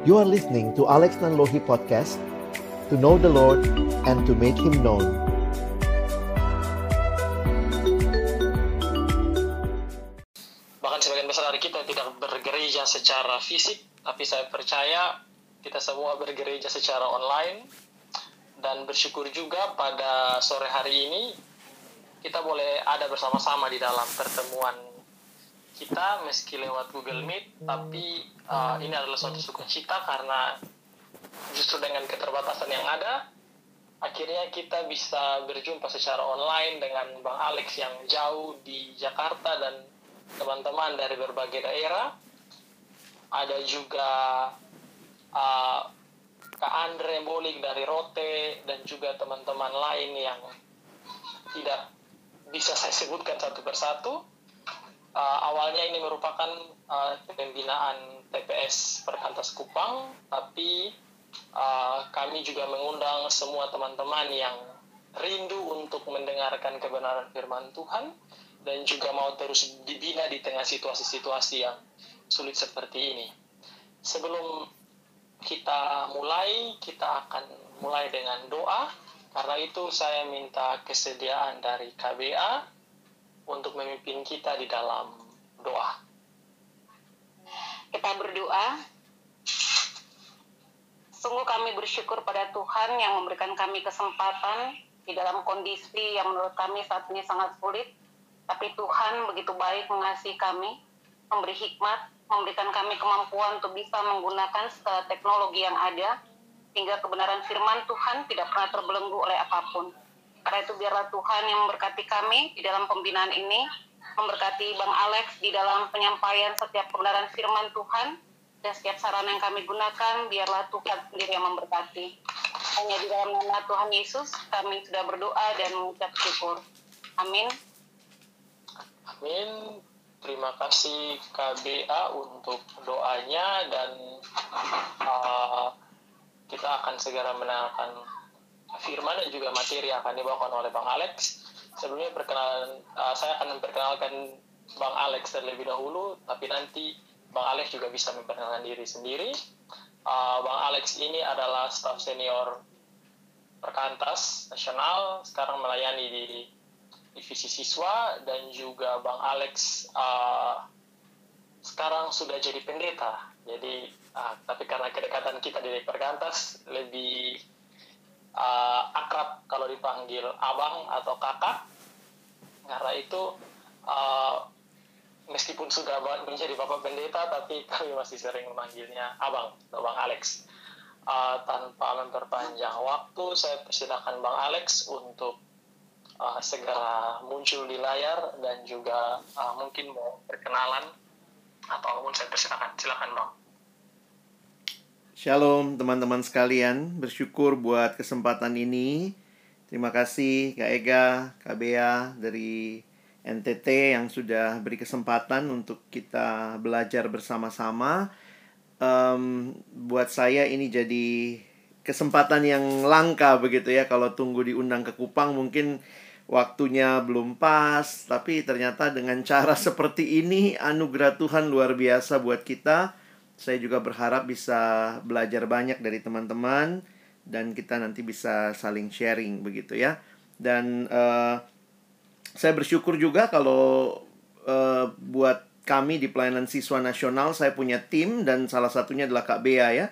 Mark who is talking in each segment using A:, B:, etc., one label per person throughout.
A: You are listening to Alex Nanlohi Podcast To know the Lord and to make Him known.
B: Bahkan sebagian besar dari kita tidak bergereja secara fisik Tapi saya percaya kita semua bergereja secara online. Dan bersyukur juga pada sore hari ini Kita boleh ada bersama-sama di dalam pertemuan kita meski lewat Google Meet, tapi uh, ini adalah suatu sukacita karena justru dengan keterbatasan yang ada, akhirnya kita bisa berjumpa secara online dengan Bang Alex yang jauh di Jakarta dan teman-teman dari berbagai daerah. Ada juga uh, Kak Andre Bolik dari Rote dan juga teman-teman lain yang tidak bisa saya sebutkan satu persatu uh, awalnya ini merupakan uh, pembinaan TPS Perkantas Kupang, tapi uh, kami juga mengundang semua teman-teman yang rindu untuk mendengarkan kebenaran firman Tuhan dan juga mau terus dibina di tengah situasi-situasi yang sulit seperti ini. Sebelum kita mulai, kita akan mulai dengan doa. Karena itu saya minta kesediaan dari KBA untuk memimpin kita di dalam doa.
C: Kita berdoa. Sungguh kami bersyukur pada Tuhan yang memberikan kami kesempatan di dalam kondisi yang menurut kami saat ini sangat sulit. Tapi Tuhan begitu baik mengasihi kami, memberi hikmat, memberikan kami kemampuan untuk bisa menggunakan teknologi yang ada, sehingga kebenaran firman Tuhan tidak pernah terbelenggu oleh apa pun. Karena itu biarlah Tuhan yang memberkati kami di dalam pembinaan ini, memberkati Bang Alex di dalam penyampaian setiap kebenaran firman Tuhan, dan setiap saran yang kami gunakan, biarlah Tuhan sendiri yang memberkati. Hanya di dalam nama Tuhan Yesus, kami sudah berdoa dan mengucap syukur. Amin.
B: Amin. Terima kasih KBA untuk doanya dan uh, kita akan segera menanyakan firman dan juga materi yang akan dibawakan oleh Bang Alex. Sebelumnya perkenalan, uh, saya akan memperkenalkan Bang Alex terlebih dahulu, tapi nanti Bang Alex juga bisa memperkenalkan diri sendiri. Uh, Bang Alex ini adalah staf senior Perkantas Nasional, sekarang melayani di divisi siswa dan juga Bang Alex uh, sekarang sudah jadi pendeta. Jadi, uh, tapi karena kedekatan kita di Perkantas lebih uh, akrab kalau dipanggil abang atau kakak karena itu uh, meskipun sudah menjadi bapak pendeta tapi kami masih sering memanggilnya abang atau bang Alex. Uh, tanpa memperpanjang waktu saya persilakan bang Alex untuk uh, segera muncul di layar dan juga uh, mungkin mau perkenalan atau saya persilakan silakan bang
D: Shalom teman-teman sekalian, bersyukur buat kesempatan ini. Terima kasih Kak Ega, Kak Bea dari NTT yang sudah beri kesempatan untuk kita belajar bersama-sama. Um, buat saya ini jadi kesempatan yang langka begitu ya kalau tunggu diundang ke Kupang mungkin waktunya belum pas tapi ternyata dengan cara seperti ini anugerah Tuhan luar biasa buat kita saya juga berharap bisa belajar banyak dari teman-teman dan kita nanti bisa saling sharing begitu ya. Dan uh, saya bersyukur juga kalau uh, buat kami di pelayanan siswa nasional saya punya tim dan salah satunya adalah Kak Bea ya.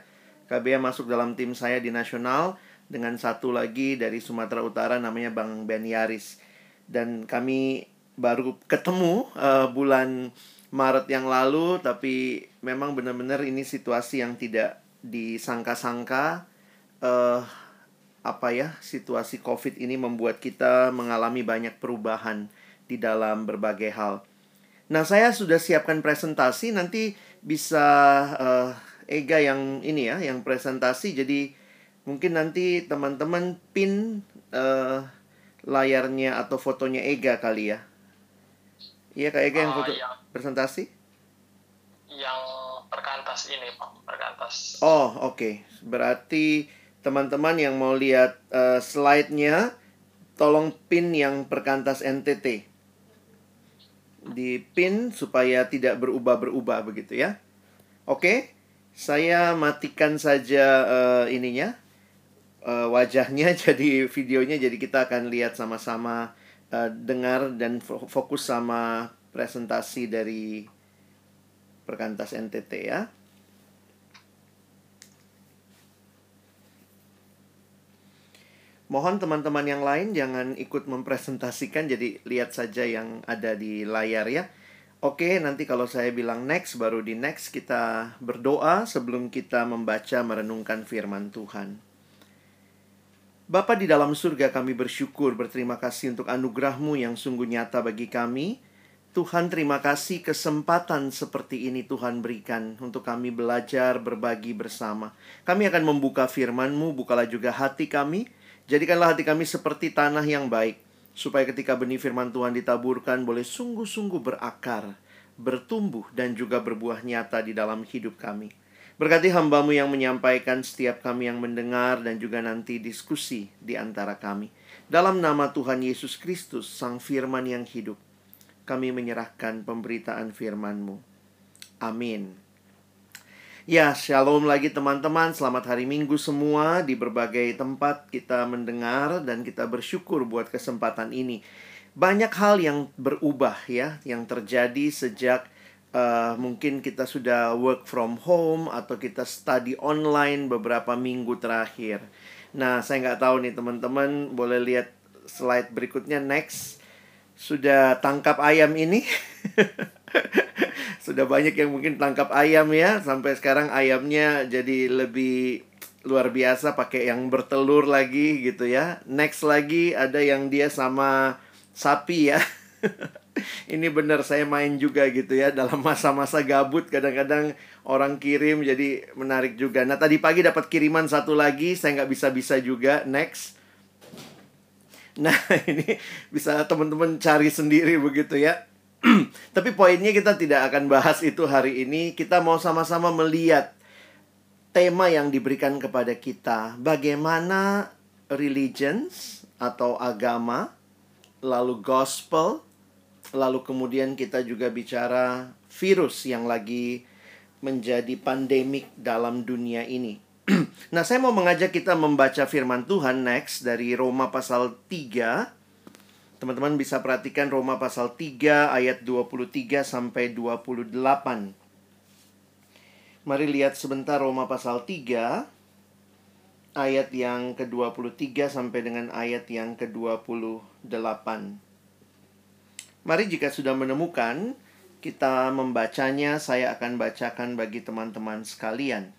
D: Kak Bea masuk dalam tim saya di nasional dengan satu lagi dari Sumatera Utara namanya Bang Ben Yaris. Dan kami baru ketemu uh, bulan Maret yang lalu tapi memang benar-benar ini situasi yang tidak disangka-sangka uh, apa ya situasi Covid ini membuat kita mengalami banyak perubahan di dalam berbagai hal. Nah, saya sudah siapkan presentasi nanti bisa uh, Ega yang ini ya, yang presentasi jadi mungkin nanti teman-teman pin uh, layarnya atau fotonya Ega kali ya. Iya Kak Ega yang foto. Uh, presentasi?
B: Yang perkantas ini, Pak, perkantas.
D: Oh, oke. Okay. Berarti teman-teman yang mau lihat uh, slide-nya, tolong pin yang perkantas NTT. Di pin supaya tidak berubah-berubah begitu ya. Oke. Okay? Saya matikan saja uh, ininya uh, wajahnya jadi videonya jadi kita akan lihat sama-sama uh, dengar dan fokus sama presentasi dari perkantas NTT ya. Mohon teman-teman yang lain jangan ikut mempresentasikan, jadi lihat saja yang ada di layar ya. Oke, nanti kalau saya bilang next, baru di next kita berdoa sebelum kita membaca merenungkan firman Tuhan. Bapa di dalam surga kami bersyukur, berterima kasih untuk anugerahmu yang sungguh nyata bagi kami. Tuhan terima kasih kesempatan seperti ini Tuhan berikan untuk kami belajar berbagi bersama. Kami akan membuka firman-Mu, bukalah juga hati kami, Jadikanlah hati kami seperti tanah yang baik, supaya ketika benih firman Tuhan ditaburkan boleh sungguh-sungguh berakar, bertumbuh, dan juga berbuah nyata di dalam hidup kami. Berkati hambamu yang menyampaikan setiap kami yang mendengar dan juga nanti diskusi di antara kami. Dalam nama Tuhan Yesus Kristus, Sang Firman yang hidup, kami menyerahkan pemberitaan firman-Mu. Amin. Ya, shalom lagi teman-teman. Selamat hari Minggu semua. Di berbagai tempat kita mendengar dan kita bersyukur buat kesempatan ini. Banyak hal yang berubah ya, yang terjadi sejak uh, mungkin kita sudah work from home atau kita study online beberapa minggu terakhir. Nah, saya nggak tahu nih teman-teman, boleh lihat slide berikutnya next. Sudah tangkap ayam ini? Sudah banyak yang mungkin tangkap ayam ya. Sampai sekarang ayamnya jadi lebih luar biasa pakai yang bertelur lagi gitu ya. Next lagi ada yang dia sama sapi ya. Ini benar saya main juga gitu ya dalam masa-masa gabut kadang-kadang orang kirim jadi menarik juga. Nah tadi pagi dapat kiriman satu lagi saya nggak bisa-bisa juga next. Nah ini bisa teman-teman cari sendiri begitu ya. Tapi poinnya kita tidak akan bahas itu hari ini. Kita mau sama-sama melihat tema yang diberikan kepada kita. Bagaimana religions atau agama, lalu gospel, lalu kemudian kita juga bicara virus yang lagi menjadi pandemik dalam dunia ini. nah, saya mau mengajak kita membaca firman Tuhan next dari Roma pasal 3 Teman-teman bisa perhatikan Roma pasal 3 ayat 23 sampai 28. Mari lihat sebentar Roma pasal 3 ayat yang ke-23 sampai dengan ayat yang ke-28. Mari jika sudah menemukan, kita membacanya, saya akan bacakan bagi teman-teman sekalian.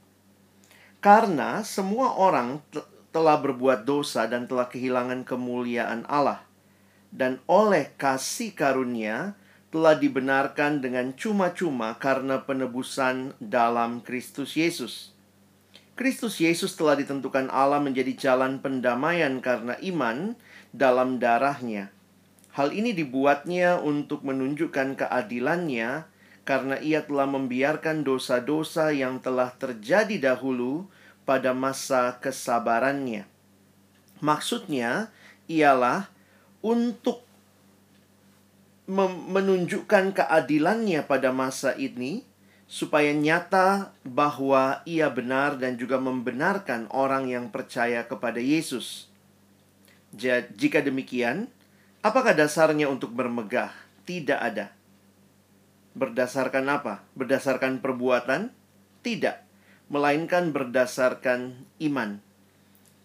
D: Karena semua orang telah berbuat dosa dan telah kehilangan kemuliaan Allah dan oleh kasih karunia telah dibenarkan dengan cuma-cuma karena penebusan dalam Kristus Yesus. Kristus Yesus telah ditentukan Allah menjadi jalan pendamaian karena iman dalam darahnya. Hal ini dibuatnya untuk menunjukkan keadilannya karena ia telah membiarkan dosa-dosa yang telah terjadi dahulu pada masa kesabarannya. Maksudnya ialah untuk menunjukkan keadilannya pada masa ini supaya nyata bahwa ia benar dan juga membenarkan orang yang percaya kepada Yesus. Jika demikian, apakah dasarnya untuk bermegah? Tidak ada. Berdasarkan apa? Berdasarkan perbuatan? Tidak, melainkan berdasarkan iman.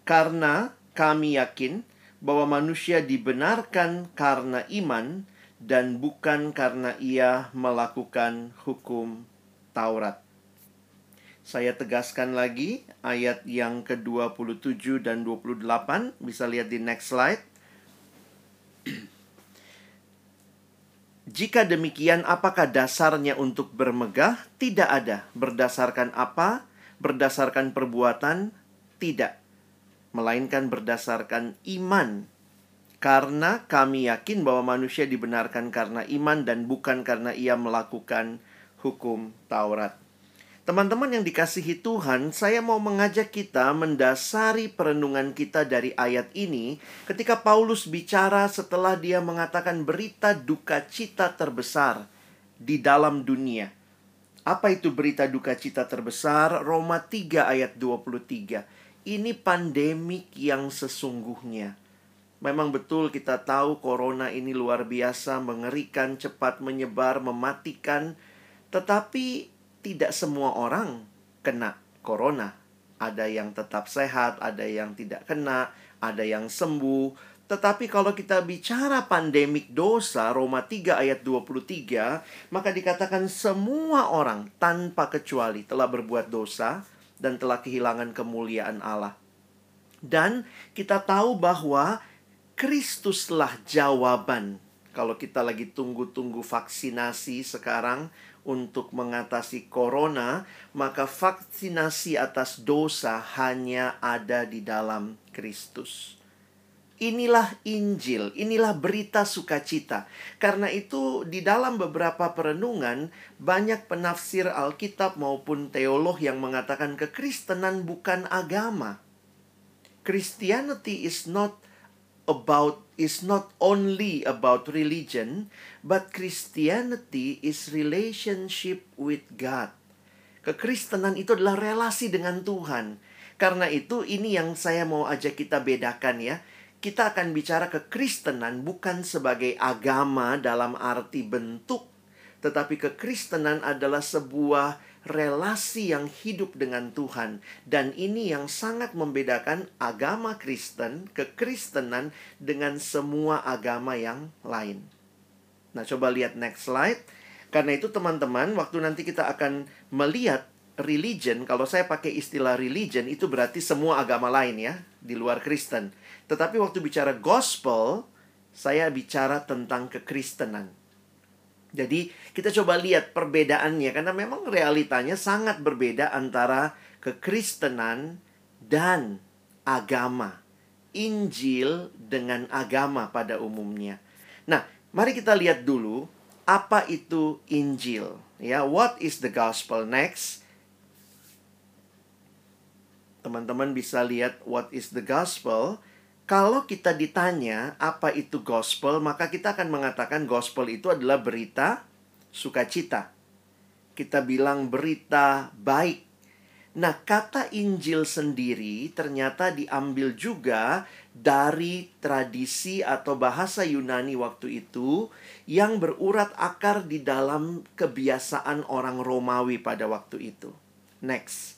D: Karena kami yakin bahwa manusia dibenarkan karena iman dan bukan karena ia melakukan hukum Taurat. Saya tegaskan lagi ayat yang ke-27 dan 28, bisa lihat di next slide. Jika demikian, apakah dasarnya untuk bermegah? Tidak ada. Berdasarkan apa? Berdasarkan perbuatan? Tidak melainkan berdasarkan iman. Karena kami yakin bahwa manusia dibenarkan karena iman dan bukan karena ia melakukan hukum Taurat. Teman-teman yang dikasihi Tuhan, saya mau mengajak kita mendasari perenungan kita dari ayat ini ketika Paulus bicara setelah dia mengatakan berita duka cita terbesar di dalam dunia Apa itu berita duka cita terbesar? Roma 3 ayat 23. Ini pandemik yang sesungguhnya. Memang betul kita tahu corona ini luar biasa, mengerikan, cepat menyebar, mematikan. Tetapi tidak semua orang kena corona. Ada yang tetap sehat, ada yang tidak kena, ada yang sembuh. Tetapi kalau kita bicara pandemik dosa, Roma 3 ayat 23, maka dikatakan semua orang tanpa kecuali telah berbuat dosa dan telah kehilangan kemuliaan Allah. Dan kita tahu bahwa Kristuslah jawaban. Kalau kita lagi tunggu-tunggu vaksinasi sekarang untuk mengatasi corona, maka vaksinasi atas dosa hanya ada di dalam Kristus. Inilah Injil, inilah berita sukacita. Karena itu, di dalam beberapa perenungan, banyak penafsir Alkitab maupun teolog yang mengatakan kekristenan bukan agama. Christianity is not about is not only about religion, but Christianity is relationship with God. Kekristenan itu adalah relasi dengan Tuhan. Karena itu ini yang saya mau ajak kita bedakan ya kita akan bicara kekristenan bukan sebagai agama dalam arti bentuk, tetapi kekristenan adalah sebuah relasi yang hidup dengan Tuhan, dan ini yang sangat membedakan agama Kristen, kekristenan, dengan semua agama yang lain. Nah, coba lihat next slide. Karena itu, teman-teman, waktu nanti kita akan melihat religion, kalau saya pakai istilah religion, itu berarti semua agama lain ya, di luar Kristen. Tetapi waktu bicara gospel, saya bicara tentang kekristenan. Jadi kita coba lihat perbedaannya karena memang realitanya sangat berbeda antara kekristenan dan agama. Injil dengan agama pada umumnya. Nah, mari kita lihat dulu apa itu Injil. Ya, what is the gospel next? Teman-teman bisa lihat what is the gospel. Kalau kita ditanya apa itu gospel, maka kita akan mengatakan gospel itu adalah berita sukacita. Kita bilang berita baik. Nah, kata Injil sendiri ternyata diambil juga dari tradisi atau bahasa Yunani waktu itu yang berurat akar di dalam kebiasaan orang Romawi pada waktu itu. Next.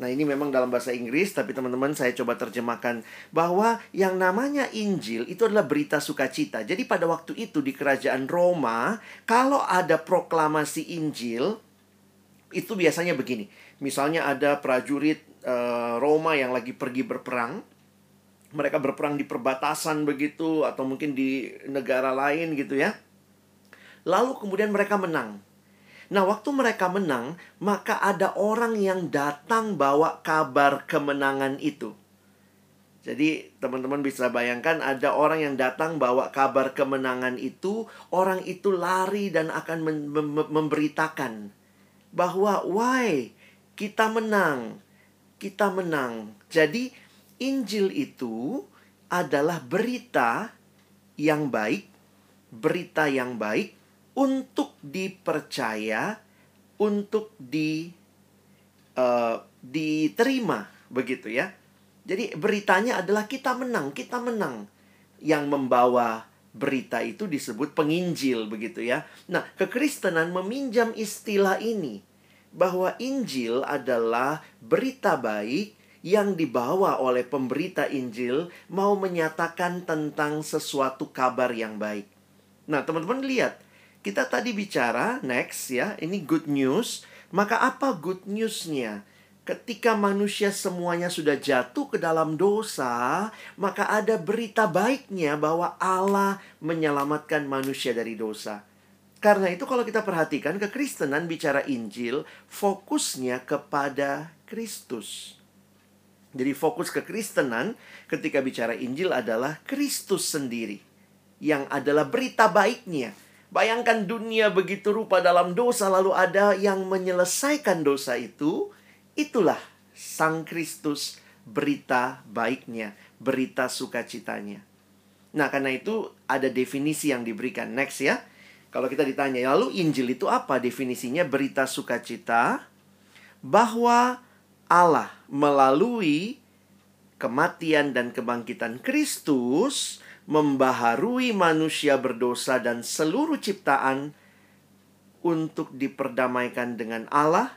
D: Nah, ini memang dalam bahasa Inggris, tapi teman-teman saya coba terjemahkan bahwa yang namanya Injil itu adalah berita sukacita. Jadi pada waktu itu di kerajaan Roma, kalau ada proklamasi Injil, itu biasanya begini. Misalnya ada prajurit uh, Roma yang lagi pergi berperang, mereka berperang di perbatasan begitu atau mungkin di negara lain gitu ya. Lalu kemudian mereka menang. Nah, waktu mereka menang, maka ada orang yang datang bawa kabar kemenangan itu. Jadi, teman-teman bisa bayangkan ada orang yang datang bawa kabar kemenangan itu, orang itu lari dan akan memberitakan bahwa, "Why, kita menang. Kita menang." Jadi, Injil itu adalah berita yang baik, berita yang baik untuk dipercaya, untuk di uh, diterima begitu ya. Jadi beritanya adalah kita menang, kita menang. Yang membawa berita itu disebut penginjil begitu ya. Nah, kekristenan meminjam istilah ini bahwa Injil adalah berita baik yang dibawa oleh pemberita Injil mau menyatakan tentang sesuatu kabar yang baik. Nah, teman-teman lihat, kita tadi bicara, next ya, ini good news. Maka apa good newsnya? Ketika manusia semuanya sudah jatuh ke dalam dosa, maka ada berita baiknya bahwa Allah menyelamatkan manusia dari dosa. Karena itu kalau kita perhatikan kekristenan bicara Injil, fokusnya kepada Kristus. Jadi fokus kekristenan ketika bicara Injil adalah Kristus sendiri. Yang adalah berita baiknya Bayangkan dunia begitu rupa dalam dosa lalu ada yang menyelesaikan dosa itu. Itulah Sang Kristus berita baiknya, berita sukacitanya. Nah, karena itu ada definisi yang diberikan. Next ya. Kalau kita ditanya, lalu Injil itu apa definisinya? Berita sukacita bahwa Allah melalui kematian dan kebangkitan Kristus membaharui manusia berdosa dan seluruh ciptaan untuk diperdamaikan dengan Allah,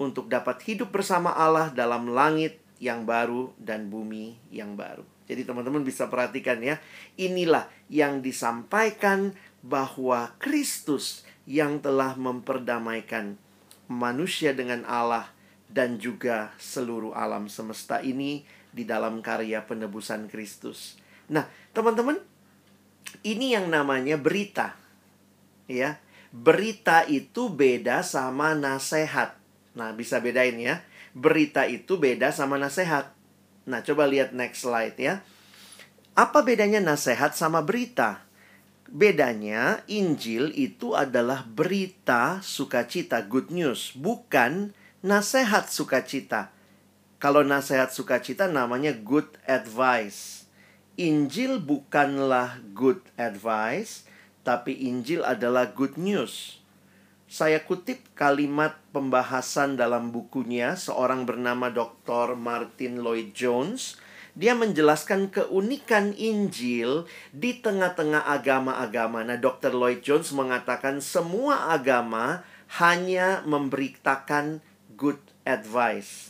D: untuk dapat hidup bersama Allah dalam langit yang baru dan bumi yang baru. Jadi teman-teman bisa perhatikan ya, inilah yang disampaikan bahwa Kristus yang telah memperdamaikan manusia dengan Allah dan juga seluruh alam semesta ini di dalam karya penebusan Kristus. Nah, teman-teman, ini yang namanya berita. Ya. Berita itu beda sama nasihat. Nah, bisa bedain ya. Berita itu beda sama nasihat. Nah, coba lihat next slide ya. Apa bedanya nasihat sama berita? Bedanya, Injil itu adalah berita sukacita, good news, bukan nasihat sukacita. Kalau nasihat sukacita namanya good advice. Injil bukanlah good advice, tapi Injil adalah good news. Saya kutip kalimat pembahasan dalam bukunya seorang bernama Dr. Martin Lloyd Jones dia menjelaskan keunikan Injil di tengah-tengah agama-agama. Nah, Dr. Lloyd Jones mengatakan semua agama hanya memberitakan good advice.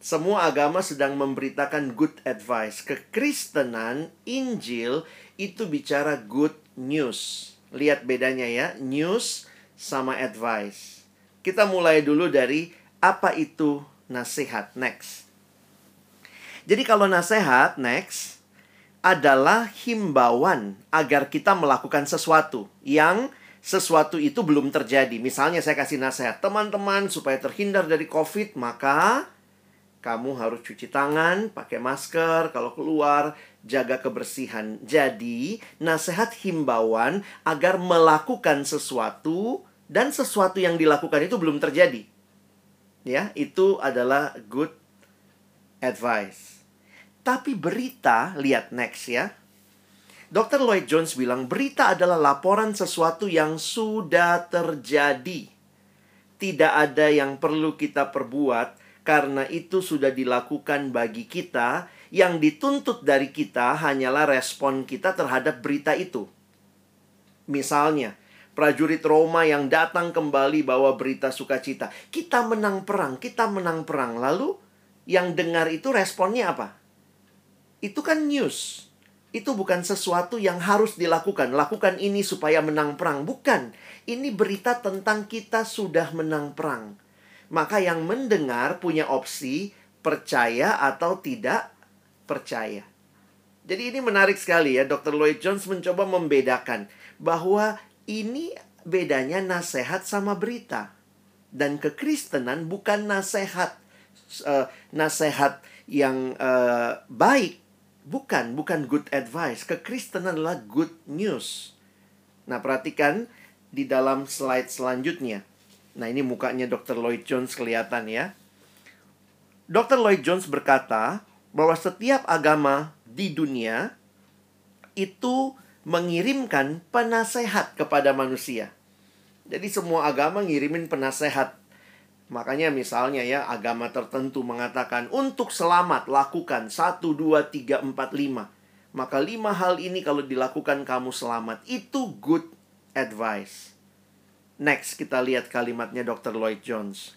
D: Semua agama sedang memberitakan good advice. Kekristenan, Injil itu bicara good news. Lihat bedanya ya, news sama advice. Kita mulai dulu dari apa itu nasihat. Next. Jadi kalau nasihat next adalah himbauan agar kita melakukan sesuatu yang sesuatu itu belum terjadi. Misalnya saya kasih nasihat, teman-teman supaya terhindar dari Covid, maka kamu harus cuci tangan, pakai masker, kalau keluar, jaga kebersihan. Jadi, nasihat himbauan agar melakukan sesuatu dan sesuatu yang dilakukan itu belum terjadi. Ya, itu adalah good advice. Tapi berita, lihat next ya. Dr. Lloyd Jones bilang berita adalah laporan sesuatu yang sudah terjadi. Tidak ada yang perlu kita perbuat karena itu sudah dilakukan bagi kita. Yang dituntut dari kita hanyalah respon kita terhadap berita itu. Misalnya, prajurit Roma yang datang kembali bawa berita sukacita. Kita menang perang, kita menang perang. Lalu yang dengar itu responnya apa? itu kan news. Itu bukan sesuatu yang harus dilakukan. Lakukan ini supaya menang perang. Bukan. Ini berita tentang kita sudah menang perang. Maka yang mendengar punya opsi percaya atau tidak percaya. Jadi ini menarik sekali ya. Dr. Lloyd Jones mencoba membedakan bahwa ini bedanya nasihat sama berita. Dan kekristenan bukan nasihat uh, nasihat yang uh, baik Bukan, bukan good advice. Kekristenan adalah good news. Nah, perhatikan di dalam slide selanjutnya. Nah, ini mukanya Dr. Lloyd Jones kelihatan ya. Dr. Lloyd Jones berkata bahwa setiap agama di dunia itu mengirimkan penasehat kepada manusia. Jadi semua agama ngirimin penasehat Makanya misalnya ya agama tertentu mengatakan untuk selamat lakukan 1, 2, 3, 4, 5. Maka lima hal ini kalau dilakukan kamu selamat. Itu good advice. Next kita lihat kalimatnya Dr. Lloyd Jones.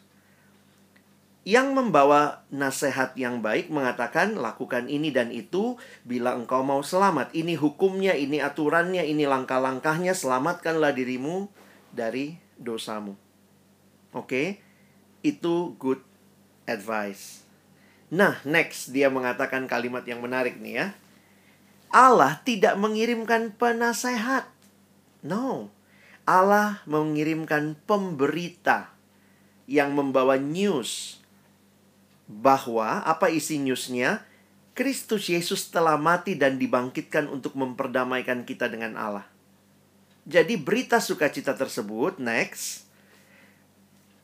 D: Yang membawa nasihat yang baik mengatakan lakukan ini dan itu bila engkau mau selamat. Ini hukumnya, ini aturannya, ini langkah-langkahnya. Selamatkanlah dirimu dari dosamu. Oke. Okay? itu good advice. Nah, next dia mengatakan kalimat yang menarik nih ya. Allah tidak mengirimkan penasehat. No. Allah mengirimkan pemberita yang membawa news bahwa apa isi newsnya? Kristus Yesus telah mati dan dibangkitkan untuk memperdamaikan kita dengan Allah. Jadi berita sukacita tersebut next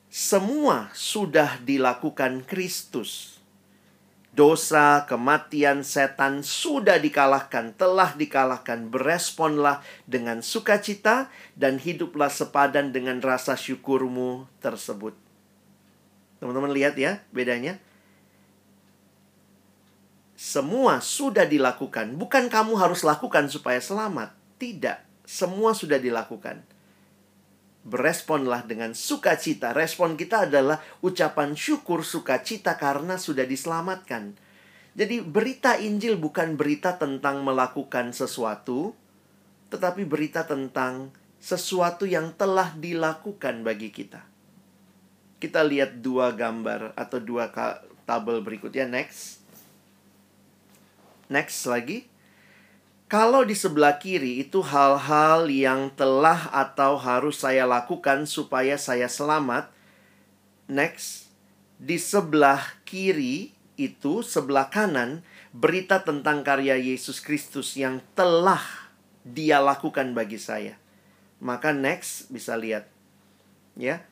D: semua sudah dilakukan Kristus. Dosa, kematian, setan sudah dikalahkan, telah dikalahkan. Beresponlah dengan sukacita dan hiduplah sepadan dengan rasa syukurmu tersebut. Teman-teman lihat ya bedanya. Semua sudah dilakukan. Bukan kamu harus lakukan supaya selamat. Tidak. Semua sudah dilakukan beresponlah dengan sukacita. Respon kita adalah ucapan syukur sukacita karena sudah diselamatkan. Jadi berita Injil bukan berita tentang melakukan sesuatu, tetapi berita tentang sesuatu yang telah dilakukan bagi kita. Kita lihat dua gambar atau dua tabel berikutnya. Next. Next lagi. Kalau di sebelah kiri itu hal-hal yang telah atau harus saya lakukan supaya saya selamat. Next, di sebelah kiri itu sebelah kanan berita tentang karya Yesus Kristus yang telah dia lakukan bagi saya. Maka next bisa lihat. Ya.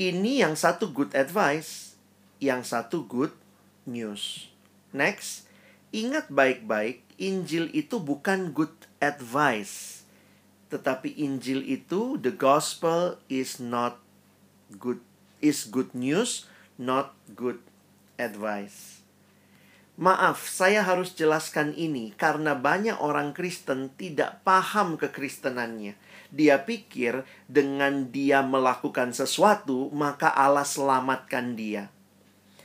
D: Ini yang satu good advice, yang satu good news. Next, ingat baik-baik Injil itu bukan good advice. Tetapi Injil itu the gospel is not good is good news, not good advice. Maaf, saya harus jelaskan ini karena banyak orang Kristen tidak paham kekristenannya. Dia pikir dengan dia melakukan sesuatu, maka Allah selamatkan dia.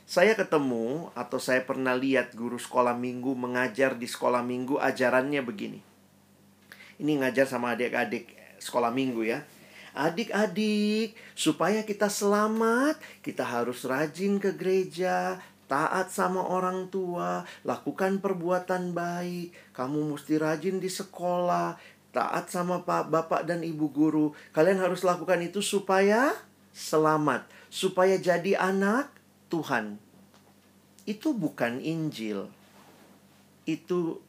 D: Saya ketemu atau saya pernah lihat guru sekolah minggu mengajar di sekolah minggu ajarannya begini. Ini ngajar sama adik-adik sekolah minggu ya. Adik-adik, supaya kita selamat, kita harus rajin ke gereja, taat sama orang tua, lakukan perbuatan baik. Kamu mesti rajin di sekolah, taat sama pak, bapak dan ibu guru. Kalian harus lakukan itu supaya selamat, supaya jadi anak Tuhan. Itu bukan Injil. Itu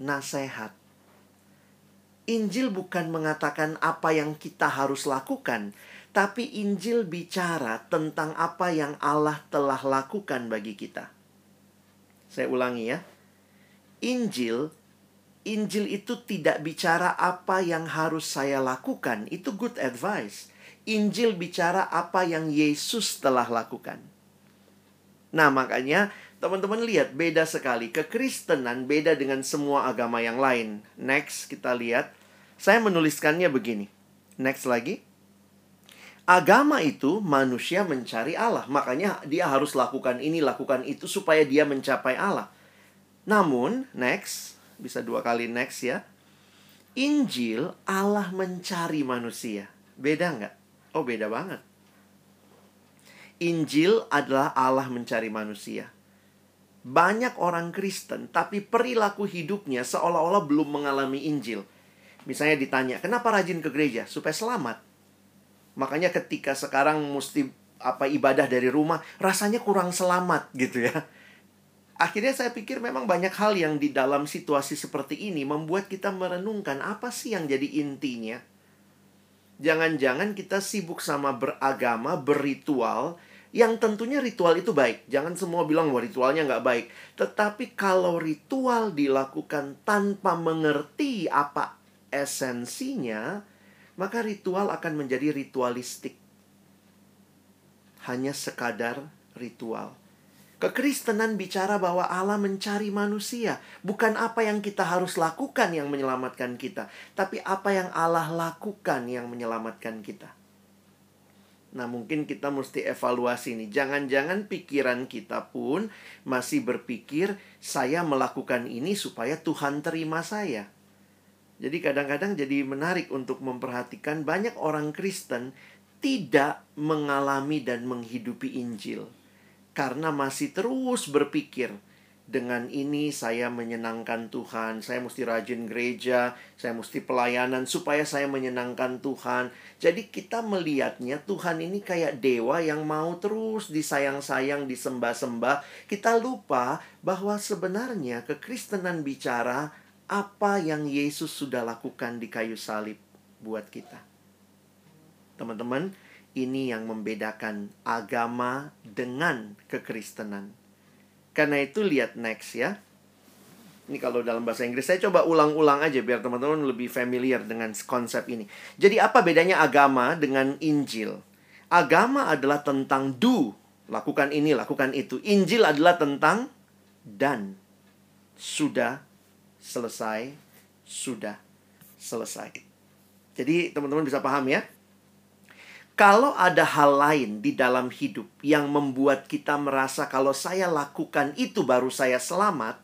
D: nasihat. Injil bukan mengatakan apa yang kita harus lakukan, tapi Injil bicara tentang apa yang Allah telah lakukan bagi kita. Saya ulangi ya. Injil Injil itu tidak bicara apa yang harus saya lakukan, itu good advice. Injil bicara apa yang Yesus telah lakukan. Nah, makanya teman-teman lihat beda sekali. Kekristenan beda dengan semua agama yang lain. Next, kita lihat. Saya menuliskannya begini. Next lagi. Agama itu manusia mencari Allah. Makanya dia harus lakukan ini, lakukan itu supaya dia mencapai Allah. Namun, next, bisa dua kali next ya. Injil Allah mencari manusia. Beda nggak? Oh beda banget. Injil adalah Allah mencari manusia. Banyak orang Kristen, tapi perilaku hidupnya seolah-olah belum mengalami Injil. Misalnya ditanya, kenapa rajin ke gereja? Supaya selamat. Makanya ketika sekarang mesti apa ibadah dari rumah, rasanya kurang selamat gitu ya. Akhirnya saya pikir memang banyak hal yang di dalam situasi seperti ini membuat kita merenungkan apa sih yang jadi intinya. Jangan-jangan kita sibuk sama beragama, berritual, yang tentunya ritual itu baik. Jangan semua bilang bahwa ritualnya nggak baik. Tetapi kalau ritual dilakukan tanpa mengerti apa esensinya, maka ritual akan menjadi ritualistik. Hanya sekadar ritual. Kekristenan bicara bahwa Allah mencari manusia, bukan apa yang kita harus lakukan yang menyelamatkan kita, tapi apa yang Allah lakukan yang menyelamatkan kita. Nah, mungkin kita mesti evaluasi nih. Jangan-jangan pikiran kita pun masih berpikir saya melakukan ini supaya Tuhan terima saya. Jadi kadang-kadang jadi menarik untuk memperhatikan banyak orang Kristen tidak mengalami dan menghidupi Injil karena masih terus berpikir dengan ini saya menyenangkan Tuhan. Saya mesti rajin gereja, saya mesti pelayanan supaya saya menyenangkan Tuhan. Jadi kita melihatnya Tuhan ini kayak dewa yang mau terus disayang-sayang, disembah-sembah. Kita lupa bahwa sebenarnya kekristenan bicara apa yang Yesus sudah lakukan di kayu salib buat kita. Teman-teman, ini yang membedakan agama dengan kekristenan Karena itu lihat next ya. Ini kalau dalam bahasa Inggris saya coba ulang-ulang aja biar teman-teman lebih familiar dengan konsep ini. Jadi apa bedanya agama dengan Injil? Agama adalah tentang do, lakukan ini, lakukan itu. Injil adalah tentang dan. Sudah selesai, sudah selesai. Jadi teman-teman bisa paham ya? Kalau ada hal lain di dalam hidup yang membuat kita merasa kalau saya lakukan itu baru saya selamat,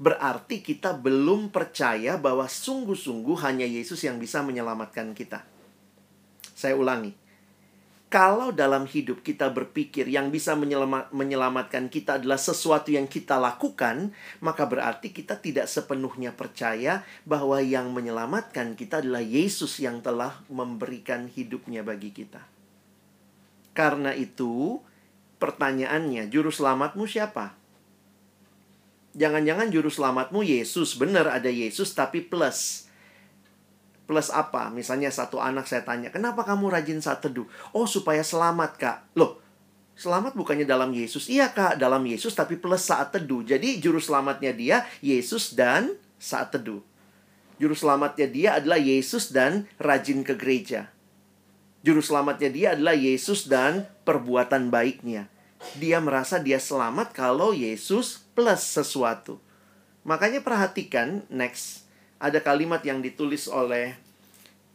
D: berarti kita belum percaya bahwa sungguh-sungguh hanya Yesus yang bisa menyelamatkan kita. Saya ulangi. Kalau dalam hidup kita berpikir yang bisa menyelamatkan kita adalah sesuatu yang kita lakukan, maka berarti kita tidak sepenuhnya percaya bahwa yang menyelamatkan kita adalah Yesus yang telah memberikan hidupnya bagi kita. Karena itu, pertanyaannya, juru selamatmu siapa? Jangan-jangan juru selamatmu Yesus. Benar ada Yesus tapi plus. Plus apa? Misalnya satu anak saya tanya, kenapa kamu rajin saat teduh? Oh supaya selamat kak. Loh, selamat bukannya dalam Yesus? Iya kak, dalam Yesus tapi plus saat teduh. Jadi juru selamatnya dia Yesus dan saat teduh. Juru selamatnya dia adalah Yesus dan rajin ke gereja. Juru selamatnya dia adalah Yesus dan perbuatan baiknya. Dia merasa dia selamat kalau Yesus plus sesuatu. Makanya perhatikan next ada kalimat yang ditulis oleh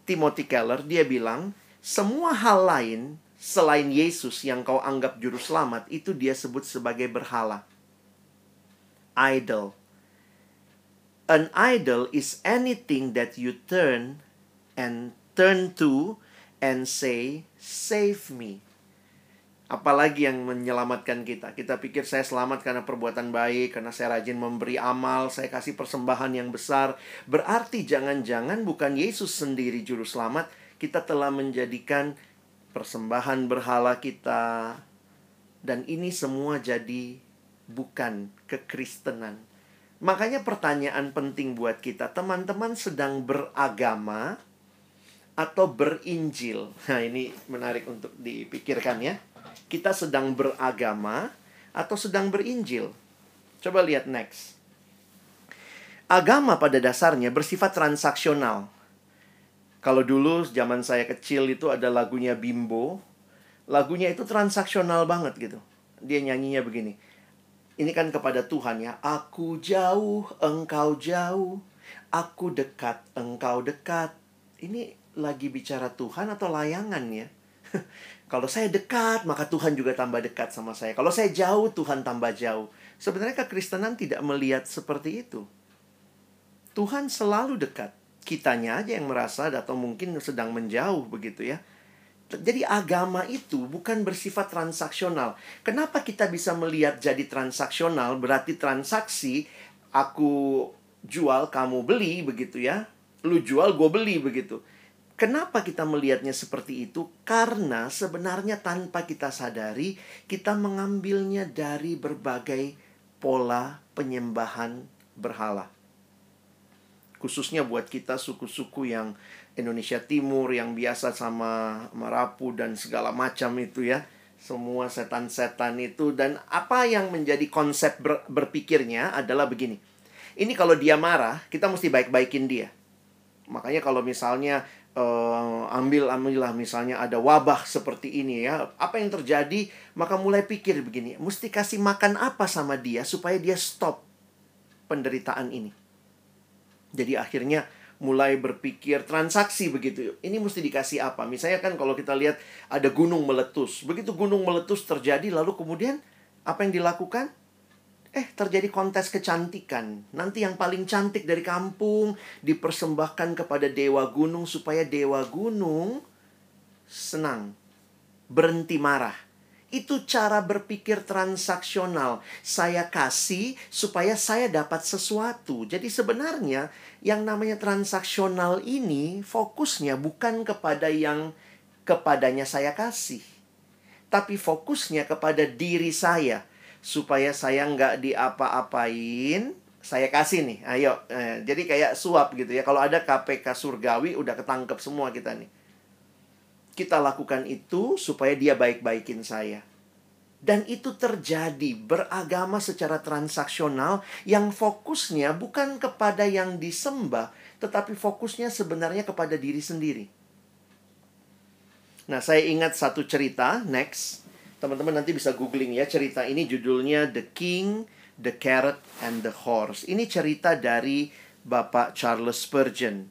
D: Timothy Keller. Dia bilang, semua hal lain selain Yesus yang kau anggap juru selamat itu dia sebut sebagai berhala. Idol. An idol is anything that you turn and turn to and say, "Save me." Apalagi yang menyelamatkan kita. Kita pikir saya selamat karena perbuatan baik, karena saya rajin memberi amal, saya kasih persembahan yang besar. Berarti jangan-jangan bukan Yesus sendiri juru selamat, kita telah menjadikan persembahan berhala kita. Dan ini semua jadi bukan kekristenan. Makanya pertanyaan penting buat kita, teman-teman sedang beragama atau berinjil. Nah, ini menarik untuk dipikirkan ya kita sedang beragama atau sedang berinjil. Coba lihat next. Agama pada dasarnya bersifat transaksional. Kalau dulu zaman saya kecil itu ada lagunya Bimbo. Lagunya itu transaksional banget gitu. Dia nyanyinya begini. Ini kan kepada Tuhan ya. Aku jauh, engkau jauh. Aku dekat, engkau dekat. Ini lagi bicara Tuhan atau layangan ya? Kalau saya dekat, maka Tuhan juga tambah dekat sama saya. Kalau saya jauh, Tuhan tambah jauh. Sebenarnya kekristenan tidak melihat seperti itu. Tuhan selalu dekat. Kitanya aja yang merasa atau mungkin sedang menjauh begitu ya. Jadi agama itu bukan bersifat transaksional. Kenapa kita bisa melihat jadi transaksional? Berarti transaksi aku jual, kamu beli begitu ya. Lu jual, gue beli begitu. Kenapa kita melihatnya seperti itu? Karena sebenarnya tanpa kita sadari, kita mengambilnya dari berbagai pola penyembahan berhala. Khususnya buat kita suku-suku yang Indonesia Timur yang biasa sama Marapu dan segala macam itu ya. Semua setan-setan itu dan apa yang menjadi konsep ber berpikirnya adalah begini. Ini kalau dia marah, kita mesti baik-baikin dia. Makanya kalau misalnya uh, ambil ambillah misalnya ada wabah seperti ini ya. Apa yang terjadi? Maka mulai pikir begini mesti kasih makan apa sama dia supaya dia stop penderitaan ini? Jadi akhirnya mulai berpikir transaksi begitu. Ini mesti dikasih apa? Misalnya kan kalau kita lihat ada gunung meletus. Begitu gunung meletus terjadi lalu kemudian apa yang dilakukan Eh, terjadi kontes kecantikan. Nanti yang paling cantik dari kampung dipersembahkan kepada dewa gunung supaya dewa gunung senang, berhenti marah. Itu cara berpikir transaksional. Saya kasih supaya saya dapat sesuatu. Jadi sebenarnya yang namanya transaksional ini fokusnya bukan kepada yang kepadanya saya kasih. Tapi fokusnya kepada diri saya supaya saya nggak diapa-apain saya kasih nih ayo eh, jadi kayak suap gitu ya kalau ada KPK surgawi udah ketangkep semua kita nih kita lakukan itu supaya dia baik-baikin saya Dan itu terjadi beragama secara transaksional yang fokusnya bukan kepada yang disembah, tetapi fokusnya sebenarnya kepada diri sendiri. Nah, saya ingat satu cerita, next. Teman-teman nanti bisa googling ya, cerita ini judulnya The King, The Carrot, and the Horse. Ini cerita dari Bapak Charles Spurgeon.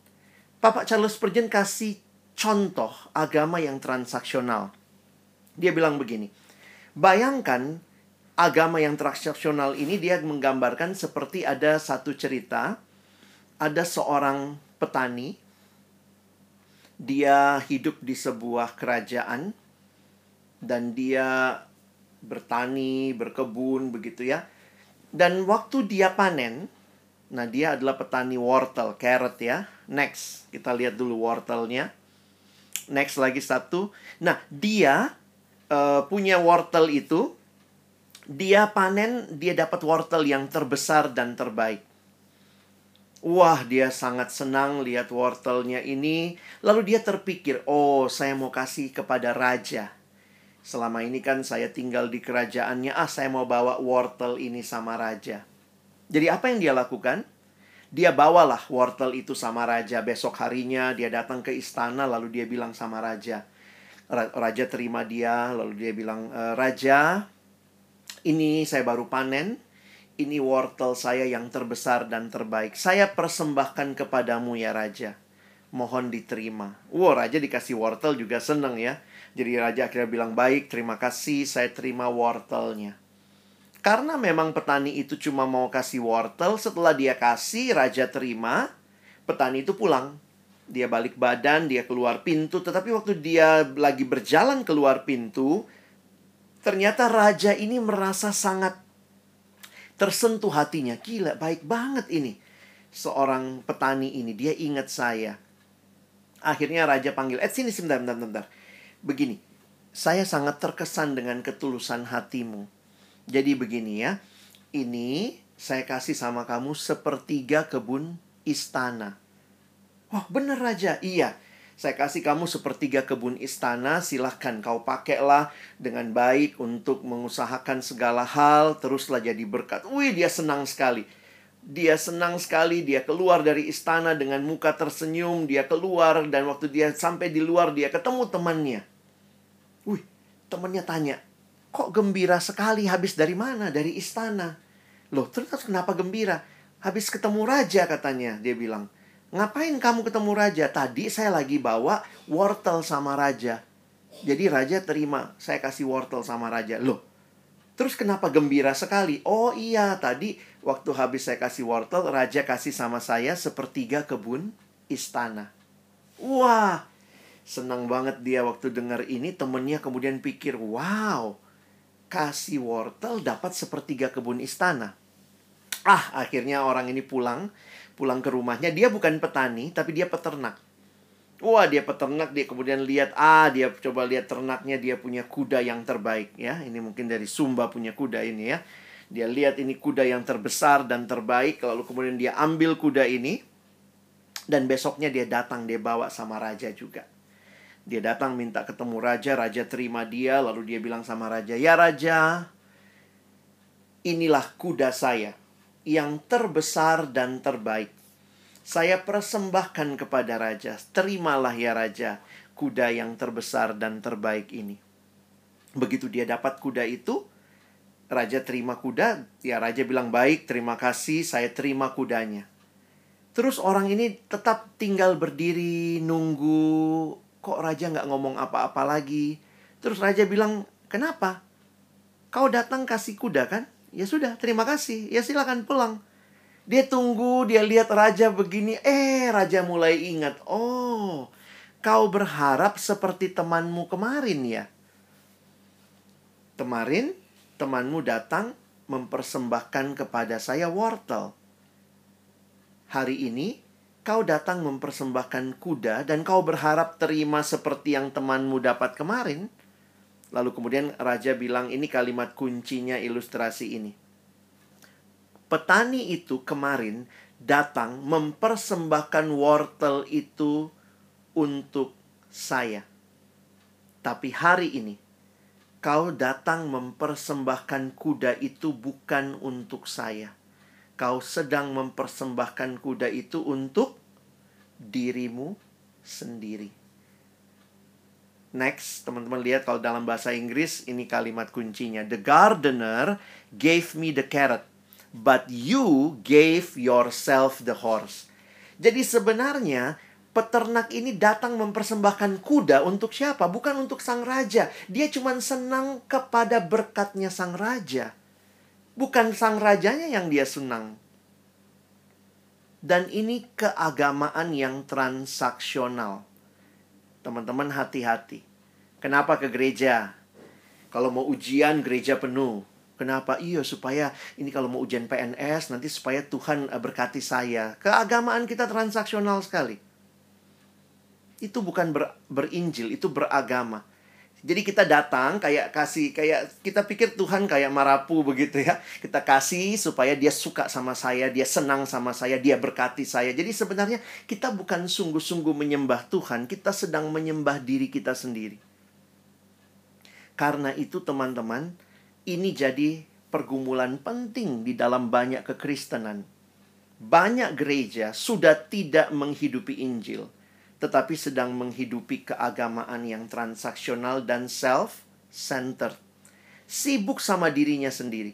D: Bapak Charles Spurgeon kasih contoh agama yang transaksional. Dia bilang begini, Bayangkan agama yang transaksional ini dia menggambarkan seperti ada satu cerita ada seorang petani dia hidup di sebuah kerajaan dan dia bertani, berkebun begitu ya. Dan waktu dia panen, nah dia adalah petani wortel, carrot ya. Next, kita lihat dulu wortelnya. Next lagi satu. Nah, dia uh, punya wortel itu, dia panen, dia dapat wortel yang terbesar dan terbaik. Wah, dia sangat senang lihat wortelnya ini. Lalu dia terpikir, "Oh, saya mau kasih kepada raja." Selama ini kan saya tinggal di kerajaannya, ah saya mau bawa wortel ini sama raja. Jadi apa yang dia lakukan? Dia bawalah wortel itu sama raja. Besok harinya dia datang ke istana lalu dia bilang sama raja, Raja terima dia, lalu dia bilang, e, "Raja, ini saya baru panen. Ini wortel saya yang terbesar dan terbaik. Saya persembahkan kepadamu ya raja. Mohon diterima." Wow, raja dikasih wortel juga seneng ya. Jadi raja akhirnya bilang, "Baik, terima kasih. Saya terima wortelnya." Karena memang petani itu cuma mau kasih wortel, setelah dia kasih, raja terima, petani itu pulang dia balik badan, dia keluar pintu, tetapi waktu dia lagi berjalan keluar pintu, ternyata raja ini merasa sangat tersentuh hatinya. Gila, baik banget ini. Seorang petani ini, dia ingat saya. Akhirnya raja panggil, eh sini sebentar, bentar, bentar. Begini, saya sangat terkesan dengan ketulusan hatimu. Jadi begini ya, ini saya kasih sama kamu sepertiga kebun istana. Oh bener Raja, iya. Saya kasih kamu sepertiga kebun istana, silahkan kau pakailah dengan baik untuk mengusahakan segala hal, teruslah jadi berkat. Wih, dia senang sekali. Dia senang sekali, dia keluar dari istana dengan muka tersenyum, dia keluar dan waktu dia sampai di luar dia ketemu temannya. Wih, temannya tanya, kok gembira sekali habis dari mana? Dari istana. Loh, terus kenapa gembira? Habis ketemu raja katanya, dia bilang. Ngapain kamu ketemu raja? Tadi saya lagi bawa wortel sama raja. Jadi raja terima, saya kasih wortel sama raja. Loh, terus kenapa gembira sekali? Oh iya, tadi waktu habis saya kasih wortel, raja kasih sama saya sepertiga kebun istana. Wah, senang banget dia waktu dengar ini. Temennya kemudian pikir, wow, kasih wortel dapat sepertiga kebun istana. Ah, akhirnya orang ini pulang pulang ke rumahnya dia bukan petani tapi dia peternak wah dia peternak dia kemudian lihat ah dia coba lihat ternaknya dia punya kuda yang terbaik ya ini mungkin dari Sumba punya kuda ini ya dia lihat ini kuda yang terbesar dan terbaik lalu kemudian dia ambil kuda ini dan besoknya dia datang dia bawa sama raja juga dia datang minta ketemu raja raja terima dia lalu dia bilang sama raja ya raja inilah kuda saya yang terbesar dan terbaik. Saya persembahkan kepada raja. Terimalah ya raja, kuda yang terbesar dan terbaik ini. Begitu dia dapat kuda itu, raja terima kuda, ya raja bilang baik, terima kasih, saya terima kudanya. Terus orang ini tetap tinggal berdiri nunggu, kok raja nggak ngomong apa-apa lagi. Terus raja bilang, kenapa? Kau datang kasih kuda kan? Ya sudah, terima kasih. Ya silakan pulang. Dia tunggu, dia lihat raja begini. Eh, raja mulai ingat. Oh, kau berharap seperti temanmu kemarin ya? Kemarin, temanmu datang mempersembahkan kepada saya wortel. Hari ini, kau datang mempersembahkan kuda dan kau berharap terima seperti yang temanmu dapat kemarin. Lalu kemudian raja bilang ini kalimat kuncinya ilustrasi ini. Petani itu kemarin datang mempersembahkan wortel itu untuk saya. Tapi hari ini Kau datang mempersembahkan kuda itu bukan untuk saya. Kau sedang mempersembahkan kuda itu untuk dirimu sendiri. Next, teman-teman lihat kalau dalam bahasa Inggris ini kalimat kuncinya. The gardener gave me the carrot, but you gave yourself the horse. Jadi sebenarnya peternak ini datang mempersembahkan kuda untuk siapa? Bukan untuk sang raja. Dia cuma senang kepada berkatnya sang raja. Bukan sang rajanya yang dia senang. Dan ini keagamaan yang transaksional. Teman-teman hati-hati. Kenapa ke gereja? Kalau mau ujian gereja penuh. Kenapa? Iya, supaya ini kalau mau ujian PNS nanti supaya Tuhan eh, berkati saya. Keagamaan kita transaksional sekali itu bukan ber, berinjil, itu beragama. Jadi kita datang kayak kasih kayak kita pikir Tuhan kayak marapu begitu ya. Kita kasih supaya dia suka sama saya, dia senang sama saya, dia berkati saya. Jadi sebenarnya kita bukan sungguh-sungguh menyembah Tuhan, kita sedang menyembah diri kita sendiri. Karena itu teman-teman, ini jadi pergumulan penting di dalam banyak kekristenan. Banyak gereja sudah tidak menghidupi Injil tetapi sedang menghidupi keagamaan yang transaksional dan self-centered. Sibuk sama dirinya sendiri.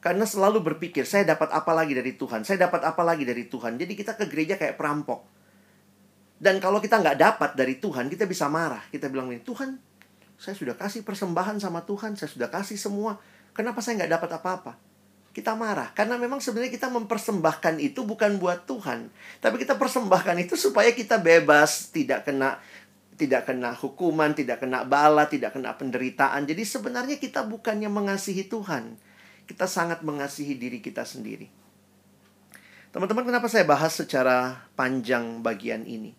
D: Karena selalu berpikir, saya dapat apa lagi dari Tuhan? Saya dapat apa lagi dari Tuhan? Jadi kita ke gereja kayak perampok. Dan kalau kita nggak dapat dari Tuhan, kita bisa marah. Kita bilang Tuhan, saya sudah kasih persembahan sama Tuhan, saya sudah kasih semua. Kenapa saya nggak dapat apa-apa? Kita marah. Karena memang sebenarnya kita mempersembahkan itu bukan buat Tuhan. Tapi kita persembahkan itu supaya kita bebas tidak kena tidak kena hukuman tidak kena bala tidak kena penderitaan. Jadi sebenarnya kita bukannya mengasihi Tuhan. Kita sangat mengasihi diri kita sendiri. Teman-teman kenapa saya bahas secara panjang bagian ini?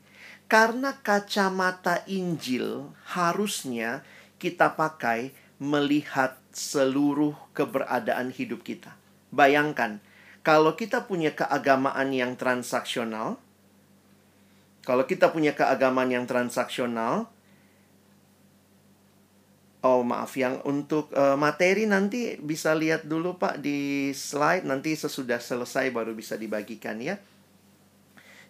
D: Karena kacamata Injil harusnya kita pakai melihat seluruh keberadaan hidup kita. Bayangkan, kalau kita punya keagamaan yang transaksional, kalau kita punya keagamaan yang transaksional, oh maaf, yang untuk uh, materi nanti bisa lihat dulu Pak di slide, nanti sesudah selesai baru bisa dibagikan ya.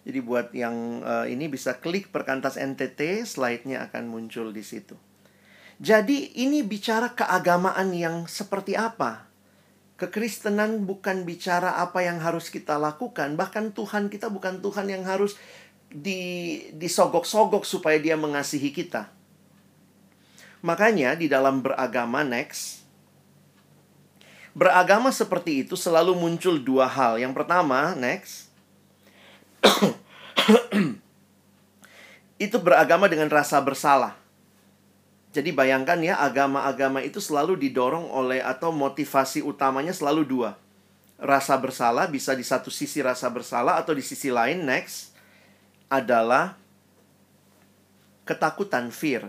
D: Jadi buat yang uh, ini bisa klik perkantas NTT, slide-nya akan muncul di situ. Jadi ini bicara keagamaan yang seperti apa? Kekristenan bukan bicara apa yang harus kita lakukan, bahkan Tuhan kita bukan Tuhan yang harus di disogok-sogok supaya dia mengasihi kita. Makanya di dalam beragama next beragama seperti itu selalu muncul dua hal. Yang pertama, next itu beragama dengan rasa bersalah. Jadi bayangkan ya, agama-agama itu selalu didorong oleh atau motivasi utamanya selalu dua. Rasa bersalah bisa di satu sisi rasa bersalah atau di sisi lain next adalah ketakutan fear.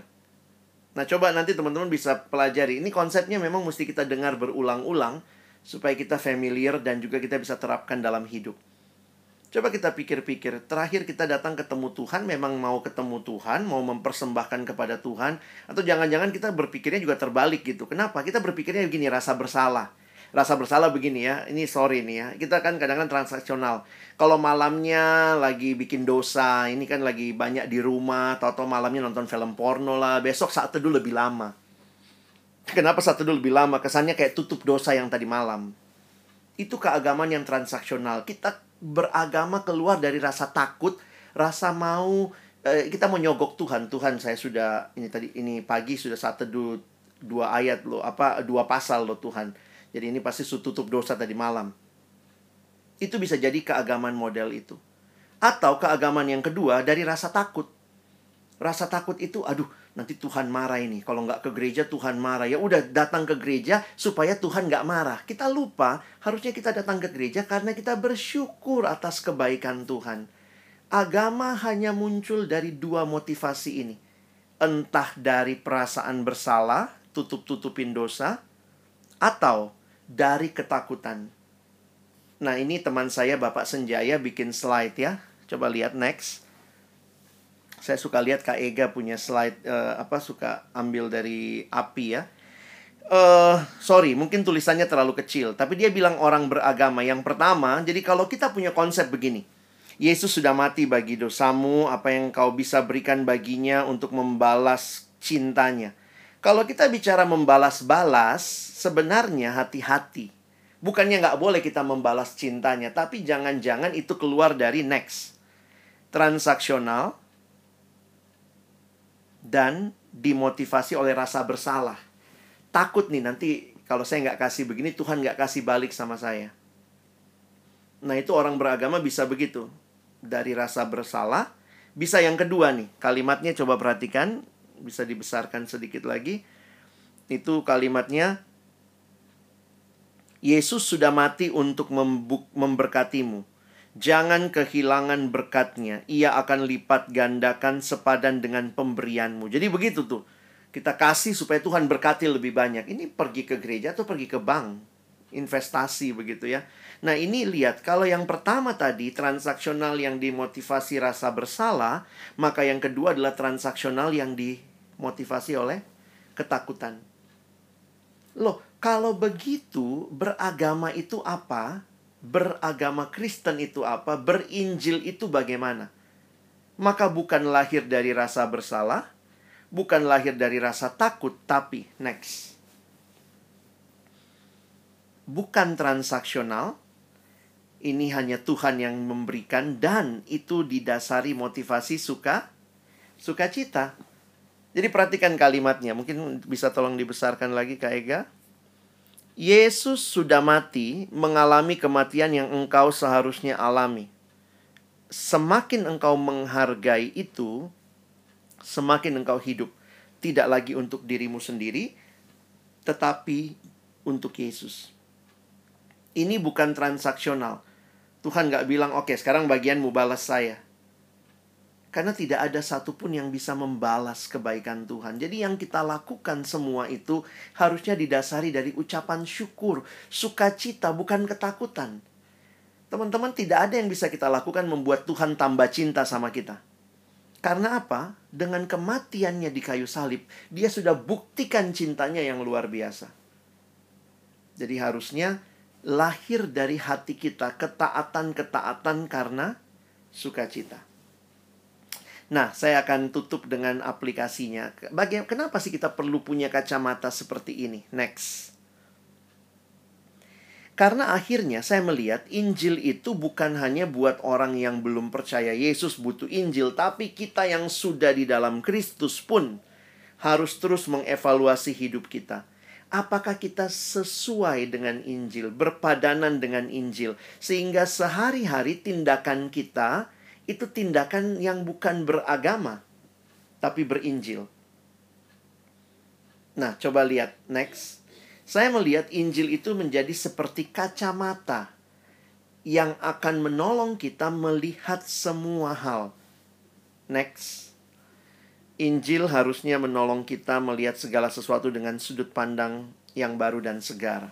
D: Nah, coba nanti teman-teman bisa pelajari. Ini konsepnya memang mesti kita dengar berulang-ulang supaya kita familiar dan juga kita bisa terapkan dalam hidup. Coba kita pikir-pikir, terakhir kita datang ketemu Tuhan, memang mau ketemu Tuhan, mau mempersembahkan kepada Tuhan, atau jangan-jangan kita berpikirnya juga terbalik gitu. Kenapa? Kita berpikirnya begini, rasa bersalah. Rasa bersalah begini ya, ini sorry nih ya, kita kan kadang-kadang transaksional. Kalau malamnya lagi bikin dosa, ini kan lagi banyak di rumah, atau malamnya nonton film porno lah, besok saat teduh lebih lama. Kenapa saat teduh lebih lama? Kesannya kayak tutup dosa yang tadi malam. Itu keagamaan yang transaksional. Kita beragama keluar dari rasa takut, rasa mau eh, kita mau nyogok Tuhan. Tuhan, saya sudah ini tadi ini pagi sudah satu dua, dua ayat loh, apa dua pasal loh Tuhan. Jadi ini pasti tutup dosa tadi malam. Itu bisa jadi keagamaan model itu. Atau keagamaan yang kedua dari rasa takut. Rasa takut itu, aduh, nanti Tuhan marah ini. Kalau nggak ke gereja Tuhan marah. Ya udah datang ke gereja supaya Tuhan nggak marah. Kita lupa harusnya kita datang ke gereja karena kita bersyukur atas kebaikan Tuhan. Agama hanya muncul dari dua motivasi ini. Entah dari perasaan bersalah, tutup-tutupin dosa, atau dari ketakutan. Nah ini teman saya Bapak Senjaya bikin slide ya. Coba lihat next saya suka lihat Kak Ega punya slide uh, apa suka ambil dari api ya. uh, sorry, mungkin tulisannya terlalu kecil, tapi dia bilang orang beragama. Yang pertama, jadi kalau kita punya konsep begini, Yesus sudah mati bagi dosamu, apa yang kau bisa berikan baginya untuk membalas cintanya. Kalau kita bicara membalas-balas, sebenarnya hati-hati. Bukannya nggak boleh kita membalas cintanya, tapi jangan-jangan itu keluar dari next. Transaksional dan dimotivasi oleh rasa bersalah. Takut nih nanti kalau saya nggak kasih begini, Tuhan nggak kasih balik sama saya. Nah itu orang beragama bisa begitu dari rasa bersalah. Bisa yang kedua nih, kalimatnya coba perhatikan, bisa dibesarkan sedikit lagi. Itu kalimatnya Yesus sudah mati untuk memberkatimu. Jangan kehilangan berkatnya. Ia akan lipat gandakan sepadan dengan pemberianmu. Jadi begitu tuh. Kita kasih supaya Tuhan berkati lebih banyak. Ini pergi ke gereja atau pergi ke bank? Investasi begitu ya. Nah ini lihat, kalau yang pertama tadi transaksional yang dimotivasi rasa bersalah, maka yang kedua adalah transaksional yang dimotivasi oleh ketakutan. Loh, kalau begitu beragama itu apa? Beragama Kristen itu apa? Berinjil itu bagaimana? Maka bukan lahir dari rasa bersalah, bukan lahir dari rasa takut, tapi next. Bukan transaksional, ini hanya Tuhan yang memberikan dan itu didasari motivasi suka sukacita. Jadi perhatikan kalimatnya, mungkin bisa tolong dibesarkan lagi Kak Ega. Yesus sudah mati mengalami kematian yang engkau seharusnya alami. Semakin engkau menghargai itu, semakin engkau hidup. Tidak lagi untuk dirimu sendiri, tetapi untuk Yesus. Ini bukan transaksional. Tuhan gak bilang, oke okay, sekarang bagianmu balas saya. Karena tidak ada satupun yang bisa membalas kebaikan Tuhan. Jadi yang kita lakukan semua itu harusnya didasari dari ucapan syukur, sukacita, bukan ketakutan. Teman-teman, tidak ada yang bisa kita lakukan membuat Tuhan tambah cinta sama kita. Karena apa? Dengan kematiannya di kayu salib, dia sudah buktikan cintanya yang luar biasa. Jadi harusnya lahir dari hati kita ketaatan-ketaatan karena sukacita. Nah, saya akan tutup dengan aplikasinya. Bagaimana kenapa sih kita perlu punya kacamata seperti ini? Next. Karena akhirnya saya melihat Injil itu bukan hanya buat orang yang belum percaya Yesus butuh Injil, tapi kita yang sudah di dalam Kristus pun harus terus mengevaluasi hidup kita apakah kita sesuai dengan Injil, berpadanan dengan Injil, sehingga sehari-hari tindakan kita itu tindakan yang bukan beragama, tapi berinjil. Nah, coba lihat next. Saya melihat Injil itu menjadi seperti kacamata yang akan menolong kita melihat semua hal. Next. Injil harusnya menolong kita melihat segala sesuatu dengan sudut pandang yang baru dan segar.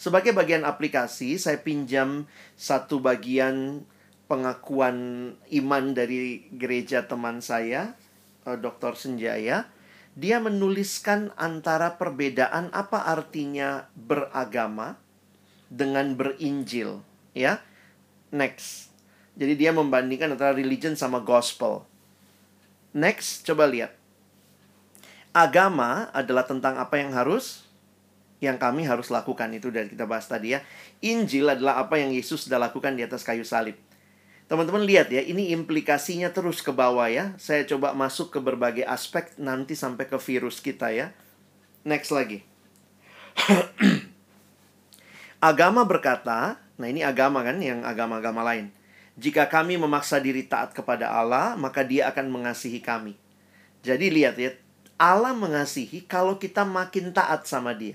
D: Sebagai bagian aplikasi, saya pinjam satu bagian pengakuan iman dari gereja teman saya, eh, Dr. Senjaya. Dia menuliskan antara perbedaan apa artinya beragama dengan berinjil, ya. Next. Jadi dia membandingkan antara religion sama gospel. Next, coba lihat. Agama adalah tentang apa yang harus yang kami harus lakukan itu dari kita bahas tadi ya. Injil adalah apa yang Yesus sudah lakukan di atas kayu salib. Teman-teman lihat ya, ini implikasinya terus ke bawah ya. Saya coba masuk ke berbagai aspek nanti sampai ke virus kita ya. Next lagi. agama berkata, nah ini agama kan yang agama-agama lain. Jika kami memaksa diri taat kepada Allah, maka Dia akan mengasihi kami. Jadi lihat ya, Allah mengasihi kalau kita makin taat sama Dia.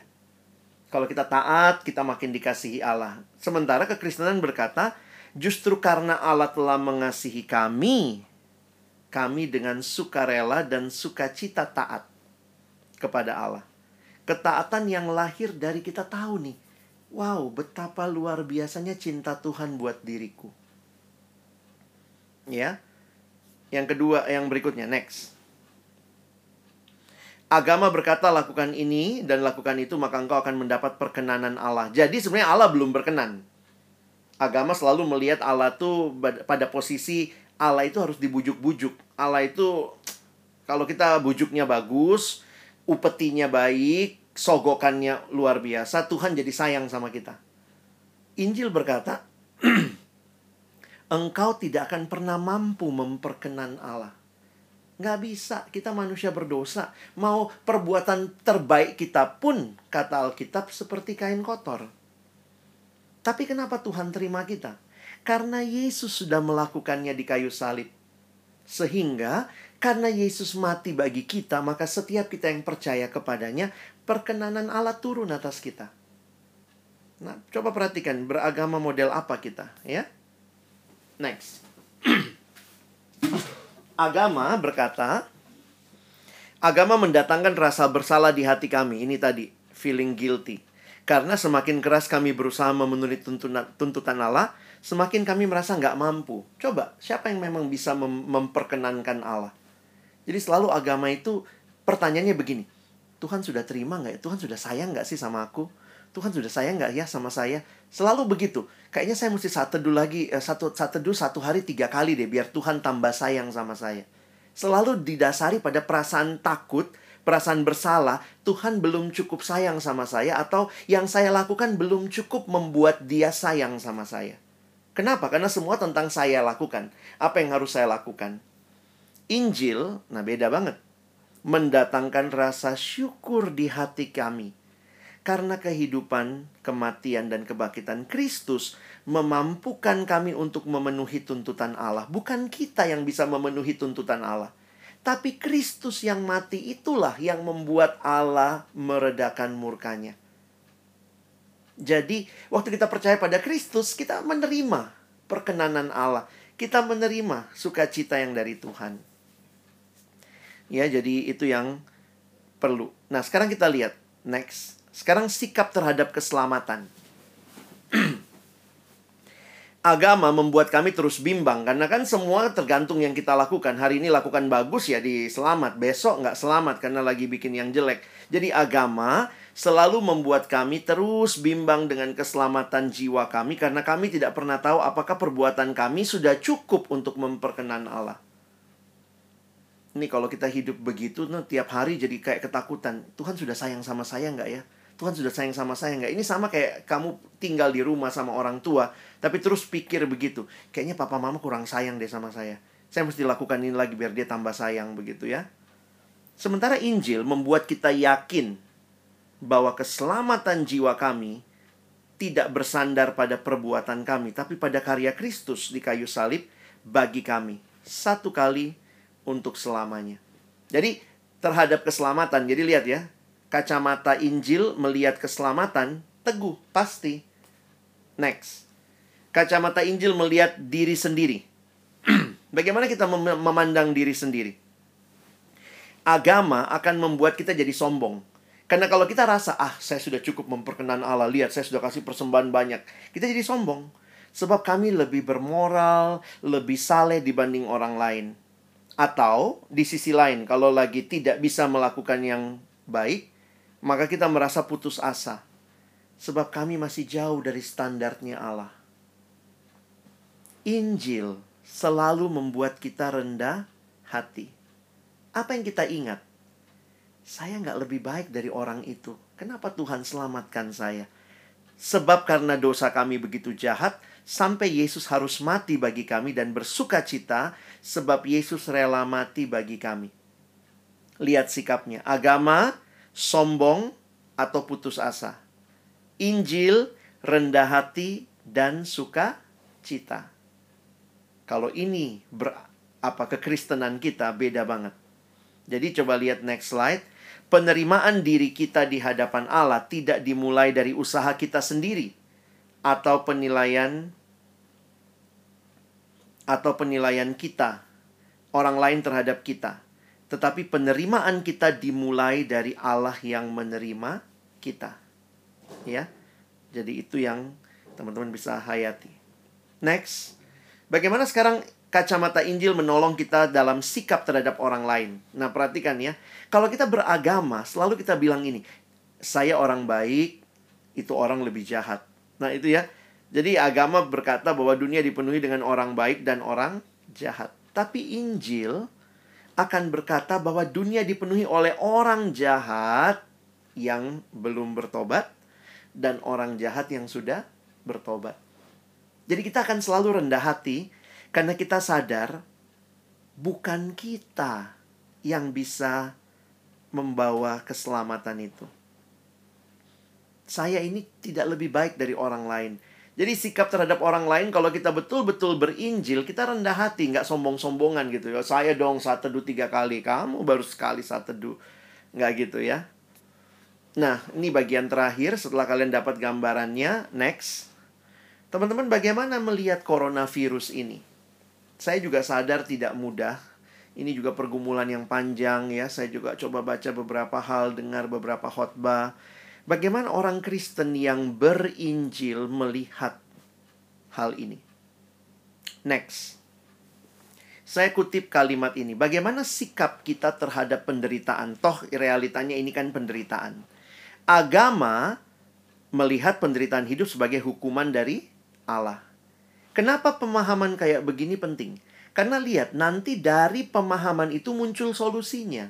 D: Kalau kita taat, kita makin dikasihi Allah. Sementara kekristenan berkata, justru karena Allah telah mengasihi kami, kami dengan sukarela dan sukacita taat kepada Allah. Ketaatan yang lahir dari kita tahu nih, wow, betapa luar biasanya cinta Tuhan buat diriku ya. Yang kedua, yang berikutnya, next. agama berkata lakukan ini dan lakukan itu maka engkau akan mendapat perkenanan Allah. Jadi sebenarnya Allah belum berkenan. Agama selalu melihat Allah tuh pada posisi Allah itu harus dibujuk-bujuk. Allah itu kalau kita bujuknya bagus, upetinya baik, sogokannya luar biasa, Tuhan jadi sayang sama kita. Injil berkata, engkau tidak akan pernah mampu memperkenan Allah. Nggak bisa, kita manusia berdosa. Mau perbuatan terbaik kita pun, kata Alkitab, seperti kain kotor. Tapi kenapa Tuhan terima kita? Karena Yesus sudah melakukannya di kayu salib. Sehingga karena Yesus mati bagi kita, maka setiap kita yang percaya kepadanya, perkenanan Allah turun atas kita. Nah, coba perhatikan beragama model apa kita, ya. Next. agama berkata, agama mendatangkan rasa bersalah di hati kami. Ini tadi, feeling guilty. Karena semakin keras kami berusaha memenuhi tuntutan, Allah, semakin kami merasa nggak mampu. Coba, siapa yang memang bisa mem memperkenankan Allah? Jadi selalu agama itu pertanyaannya begini, Tuhan sudah terima nggak ya? Tuhan sudah sayang nggak sih sama aku? Tuhan sudah sayang nggak ya sama saya? Selalu begitu. Kayaknya saya mesti saat teduh lagi, eh, satu teduh satu hari tiga kali deh, biar Tuhan tambah sayang sama saya. Selalu didasari pada perasaan takut, perasaan bersalah, Tuhan belum cukup sayang sama saya, atau yang saya lakukan belum cukup membuat dia sayang sama saya. Kenapa? Karena semua tentang saya lakukan. Apa yang harus saya lakukan? Injil, nah beda banget. Mendatangkan rasa syukur di hati kami. Karena kehidupan, kematian, dan kebangkitan Kristus memampukan kami untuk memenuhi tuntutan Allah. Bukan kita yang bisa memenuhi tuntutan Allah. Tapi Kristus yang mati itulah yang membuat Allah meredakan murkanya. Jadi, waktu kita percaya pada Kristus, kita menerima perkenanan Allah. Kita menerima sukacita yang dari Tuhan. Ya, jadi itu yang perlu. Nah, sekarang kita lihat next. Sekarang sikap terhadap keselamatan. Agama membuat kami terus bimbang karena kan semua tergantung yang kita lakukan. Hari ini lakukan bagus ya di selamat, besok nggak selamat karena lagi bikin yang jelek. Jadi agama selalu membuat kami terus bimbang dengan keselamatan jiwa kami karena kami tidak pernah tahu apakah perbuatan kami sudah cukup untuk memperkenan Allah. Ini kalau kita hidup begitu, nah, tiap hari jadi kayak ketakutan. Tuhan sudah sayang sama saya nggak ya? Tuhan sudah sayang sama saya nggak? Ini sama kayak kamu tinggal di rumah sama orang tua, tapi terus pikir begitu. Kayaknya papa mama kurang sayang deh sama saya. Saya mesti lakukan ini lagi biar dia tambah sayang begitu ya. Sementara Injil membuat kita yakin bahwa keselamatan jiwa kami tidak bersandar pada perbuatan kami, tapi pada karya Kristus di kayu salib bagi kami. Satu kali untuk selamanya. Jadi terhadap keselamatan, jadi lihat ya, kacamata Injil melihat keselamatan teguh pasti. Next. Kacamata Injil melihat diri sendiri. Bagaimana kita mem memandang diri sendiri? Agama akan membuat kita jadi sombong. Karena kalau kita rasa, ah saya sudah cukup memperkenan Allah, lihat saya sudah kasih persembahan banyak. Kita jadi sombong. Sebab kami lebih bermoral, lebih saleh dibanding orang lain. Atau di sisi lain, kalau lagi tidak bisa melakukan yang baik, maka kita merasa putus asa. Sebab kami masih jauh dari standarnya Allah. Injil selalu membuat kita rendah hati. Apa yang kita ingat? Saya nggak lebih baik dari orang itu. Kenapa Tuhan selamatkan saya? Sebab karena dosa kami begitu jahat, sampai Yesus harus mati bagi kami dan bersuka cita sebab Yesus rela mati bagi kami. Lihat sikapnya, agama, sombong, atau putus asa. Injil, rendah hati, dan suka cita. Kalau ini ber, apa kekristenan kita beda banget. Jadi coba lihat next slide. Penerimaan diri kita di hadapan Allah tidak dimulai dari usaha kita sendiri atau penilaian atau penilaian kita, orang lain terhadap kita. Tetapi penerimaan kita dimulai dari Allah yang menerima kita. Ya. Jadi itu yang teman-teman bisa hayati. Next. Bagaimana sekarang kacamata Injil menolong kita dalam sikap terhadap orang lain. Nah, perhatikan ya. Kalau kita beragama, selalu kita bilang ini, saya orang baik, itu orang lebih jahat. Nah, itu ya. Jadi agama berkata bahwa dunia dipenuhi dengan orang baik dan orang jahat. Tapi Injil akan berkata bahwa dunia dipenuhi oleh orang jahat yang belum bertobat dan orang jahat yang sudah bertobat. Jadi kita akan selalu rendah hati karena kita sadar bukan kita yang bisa membawa keselamatan itu. Saya ini tidak lebih baik dari orang lain. Jadi sikap terhadap orang lain kalau kita betul-betul berinjil, kita rendah hati, nggak sombong-sombongan gitu ya. Saya dong saat teduh tiga kali, kamu baru sekali saat teduh. Nggak gitu ya. Nah, ini bagian terakhir setelah kalian dapat gambarannya. Next. Teman-teman bagaimana melihat coronavirus ini? Saya juga sadar tidak mudah. Ini juga pergumulan yang panjang ya. Saya juga coba baca beberapa hal, dengar beberapa khotbah Bagaimana orang Kristen yang berinjil melihat hal ini? Next. Saya kutip kalimat ini. Bagaimana sikap kita terhadap penderitaan? Toh realitanya ini kan penderitaan. Agama melihat penderitaan hidup sebagai hukuman dari Allah. Kenapa pemahaman kayak begini penting? Karena lihat, nanti dari pemahaman itu muncul solusinya.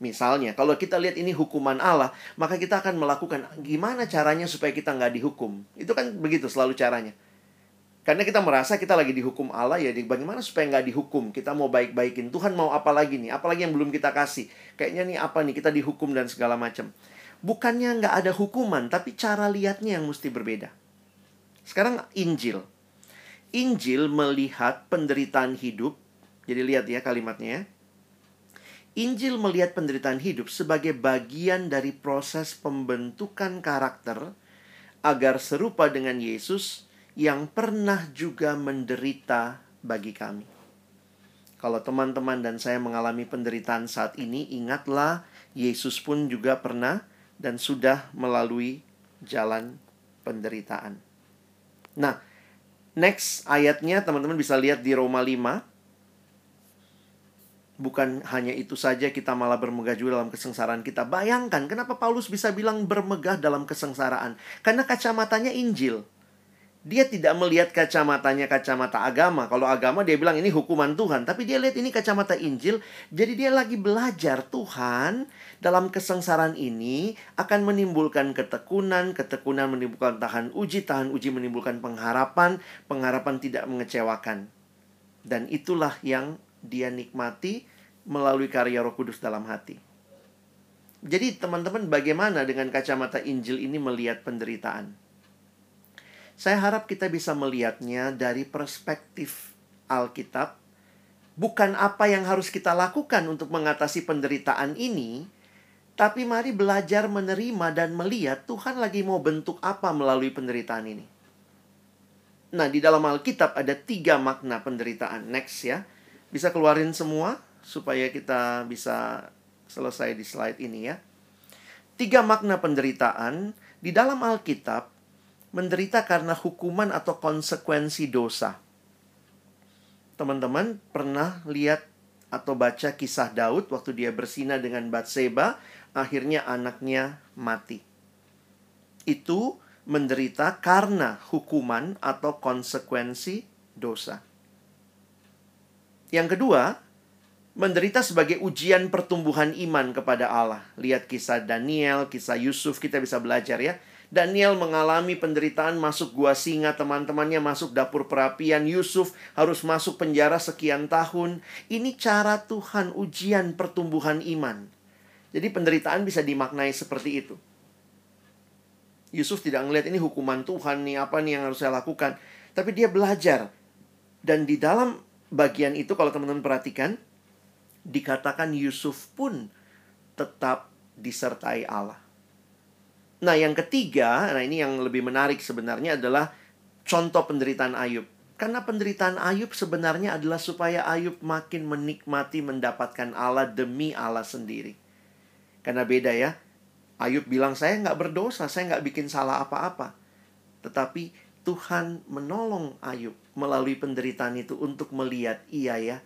D: Misalnya, kalau kita lihat ini hukuman Allah, maka kita akan melakukan gimana caranya supaya kita nggak dihukum. Itu kan begitu selalu caranya. Karena kita merasa kita lagi dihukum Allah, ya bagaimana supaya nggak dihukum? Kita mau baik-baikin. Tuhan mau apa lagi nih? Apalagi yang belum kita kasih. Kayaknya nih apa nih? Kita dihukum dan segala macam. Bukannya nggak ada hukuman, tapi cara lihatnya yang mesti berbeda. Sekarang Injil. Injil melihat penderitaan hidup. Jadi lihat ya kalimatnya ya Injil melihat penderitaan hidup sebagai bagian dari proses pembentukan karakter agar serupa dengan Yesus yang pernah juga menderita bagi kami. Kalau teman-teman dan saya mengalami penderitaan saat ini, ingatlah Yesus pun juga pernah dan sudah melalui jalan penderitaan. Nah, next ayatnya teman-teman bisa lihat di Roma 5 bukan hanya itu saja kita malah bermegah juga dalam kesengsaraan kita. Bayangkan kenapa Paulus bisa bilang bermegah dalam kesengsaraan? Karena kacamatanya Injil. Dia tidak melihat kacamatanya kacamata agama. Kalau agama dia bilang ini hukuman Tuhan, tapi dia lihat ini kacamata Injil. Jadi dia lagi belajar Tuhan dalam kesengsaraan ini akan menimbulkan ketekunan, ketekunan menimbulkan tahan uji, tahan uji menimbulkan pengharapan, pengharapan tidak mengecewakan. Dan itulah yang dia nikmati melalui karya Roh Kudus dalam hati. Jadi, teman-teman, bagaimana dengan kacamata Injil ini melihat penderitaan? Saya harap kita bisa melihatnya dari perspektif Alkitab, bukan apa yang harus kita lakukan untuk mengatasi penderitaan ini, tapi mari belajar menerima dan melihat Tuhan lagi mau bentuk apa melalui penderitaan ini. Nah, di dalam Alkitab ada tiga makna penderitaan. Next ya. Bisa keluarin semua supaya kita bisa selesai di slide ini ya. Tiga makna penderitaan di dalam Alkitab menderita karena hukuman atau konsekuensi dosa. Teman-teman pernah lihat atau baca kisah Daud waktu dia bersina dengan Batseba, akhirnya anaknya mati. Itu menderita karena hukuman atau konsekuensi dosa. Yang kedua, menderita sebagai ujian pertumbuhan iman kepada Allah. Lihat kisah Daniel, kisah Yusuf, kita bisa belajar ya. Daniel mengalami penderitaan masuk gua singa, teman-temannya masuk dapur perapian, Yusuf harus masuk penjara sekian tahun. Ini cara Tuhan ujian pertumbuhan iman. Jadi penderitaan bisa dimaknai seperti itu. Yusuf tidak melihat ini hukuman Tuhan nih, apa nih yang harus saya lakukan. Tapi dia belajar. Dan di dalam bagian itu kalau teman-teman perhatikan dikatakan Yusuf pun tetap disertai Allah. Nah, yang ketiga, nah ini yang lebih menarik sebenarnya adalah contoh penderitaan Ayub. Karena penderitaan Ayub sebenarnya adalah supaya Ayub makin menikmati mendapatkan Allah demi Allah sendiri. Karena beda ya. Ayub bilang, saya nggak berdosa, saya nggak bikin salah apa-apa. Tetapi Tuhan menolong Ayub, melalui penderitaan itu untuk melihat iya ya,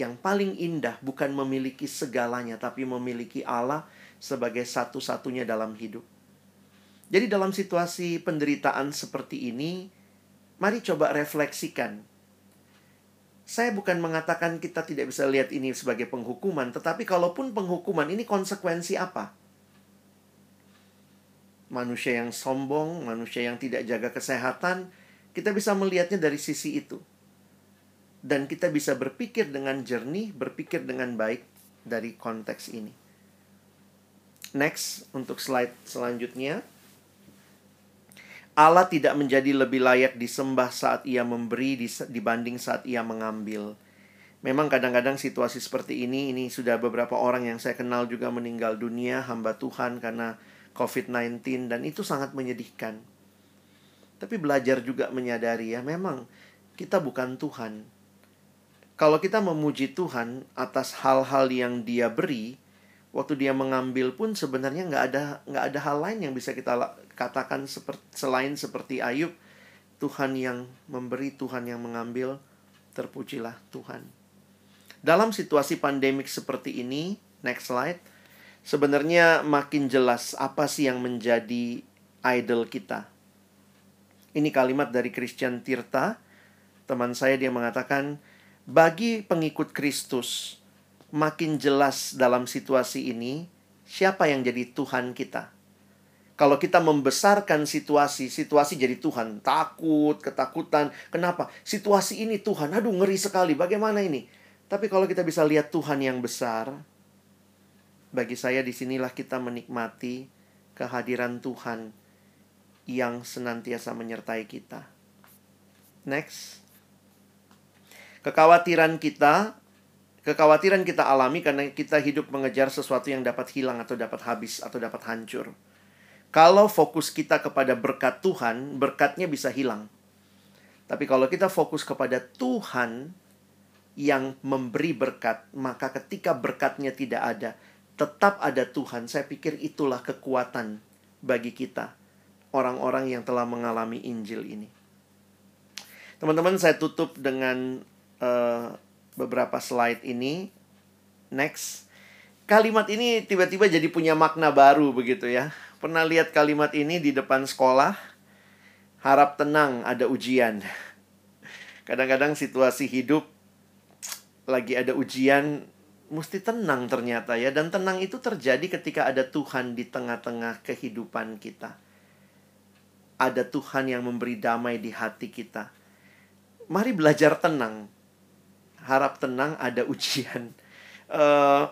D: yang paling indah bukan memiliki segalanya tapi memiliki Allah sebagai satu-satunya dalam hidup. Jadi dalam situasi penderitaan seperti ini, mari coba refleksikan. Saya bukan mengatakan kita tidak bisa lihat ini sebagai penghukuman, tetapi kalaupun penghukuman ini konsekuensi apa? Manusia yang sombong, manusia yang tidak jaga kesehatan, kita bisa melihatnya dari sisi itu. Dan kita bisa berpikir dengan jernih, berpikir dengan baik dari konteks ini. Next, untuk slide selanjutnya. Allah tidak menjadi lebih layak disembah saat ia memberi dibanding saat ia mengambil. Memang kadang-kadang situasi seperti ini, ini sudah beberapa orang yang saya kenal juga meninggal dunia, hamba Tuhan karena COVID-19 dan itu sangat menyedihkan. Tapi belajar juga menyadari ya, memang kita bukan Tuhan. Kalau kita memuji Tuhan atas hal-hal yang Dia beri, waktu dia mengambil pun sebenarnya nggak ada nggak ada hal lain yang bisa kita katakan seperti selain seperti Ayub Tuhan yang memberi Tuhan yang mengambil terpujilah Tuhan. Dalam situasi pandemik seperti ini next slide sebenarnya makin jelas apa sih yang menjadi idol kita. Ini kalimat dari Christian Tirta. Teman saya dia mengatakan bagi pengikut Kristus makin jelas dalam situasi ini siapa yang jadi Tuhan kita. Kalau kita membesarkan situasi, situasi jadi Tuhan. Takut, ketakutan. Kenapa? Situasi ini Tuhan. Aduh, ngeri sekali. Bagaimana ini? Tapi kalau kita bisa lihat Tuhan yang besar, bagi saya di sinilah kita menikmati kehadiran Tuhan yang senantiasa menyertai kita. Next. Kekhawatiran kita Kekhawatiran kita alami karena kita hidup mengejar sesuatu yang dapat hilang atau dapat habis atau dapat hancur. Kalau fokus kita kepada berkat Tuhan, berkatnya bisa hilang. Tapi kalau kita fokus kepada Tuhan yang memberi berkat, maka ketika berkatnya tidak ada, tetap ada Tuhan. Saya pikir itulah kekuatan bagi kita, orang-orang yang telah mengalami Injil ini. Teman-teman, saya tutup dengan uh, beberapa slide ini. Next. Kalimat ini tiba-tiba jadi punya makna baru begitu ya. Pernah lihat kalimat ini di depan sekolah? Harap tenang, ada ujian. Kadang-kadang situasi hidup lagi ada ujian, mesti tenang ternyata ya. Dan tenang itu terjadi ketika ada Tuhan di tengah-tengah kehidupan kita. Ada Tuhan yang memberi damai di hati kita. Mari belajar tenang harap tenang ada ujian. Uh,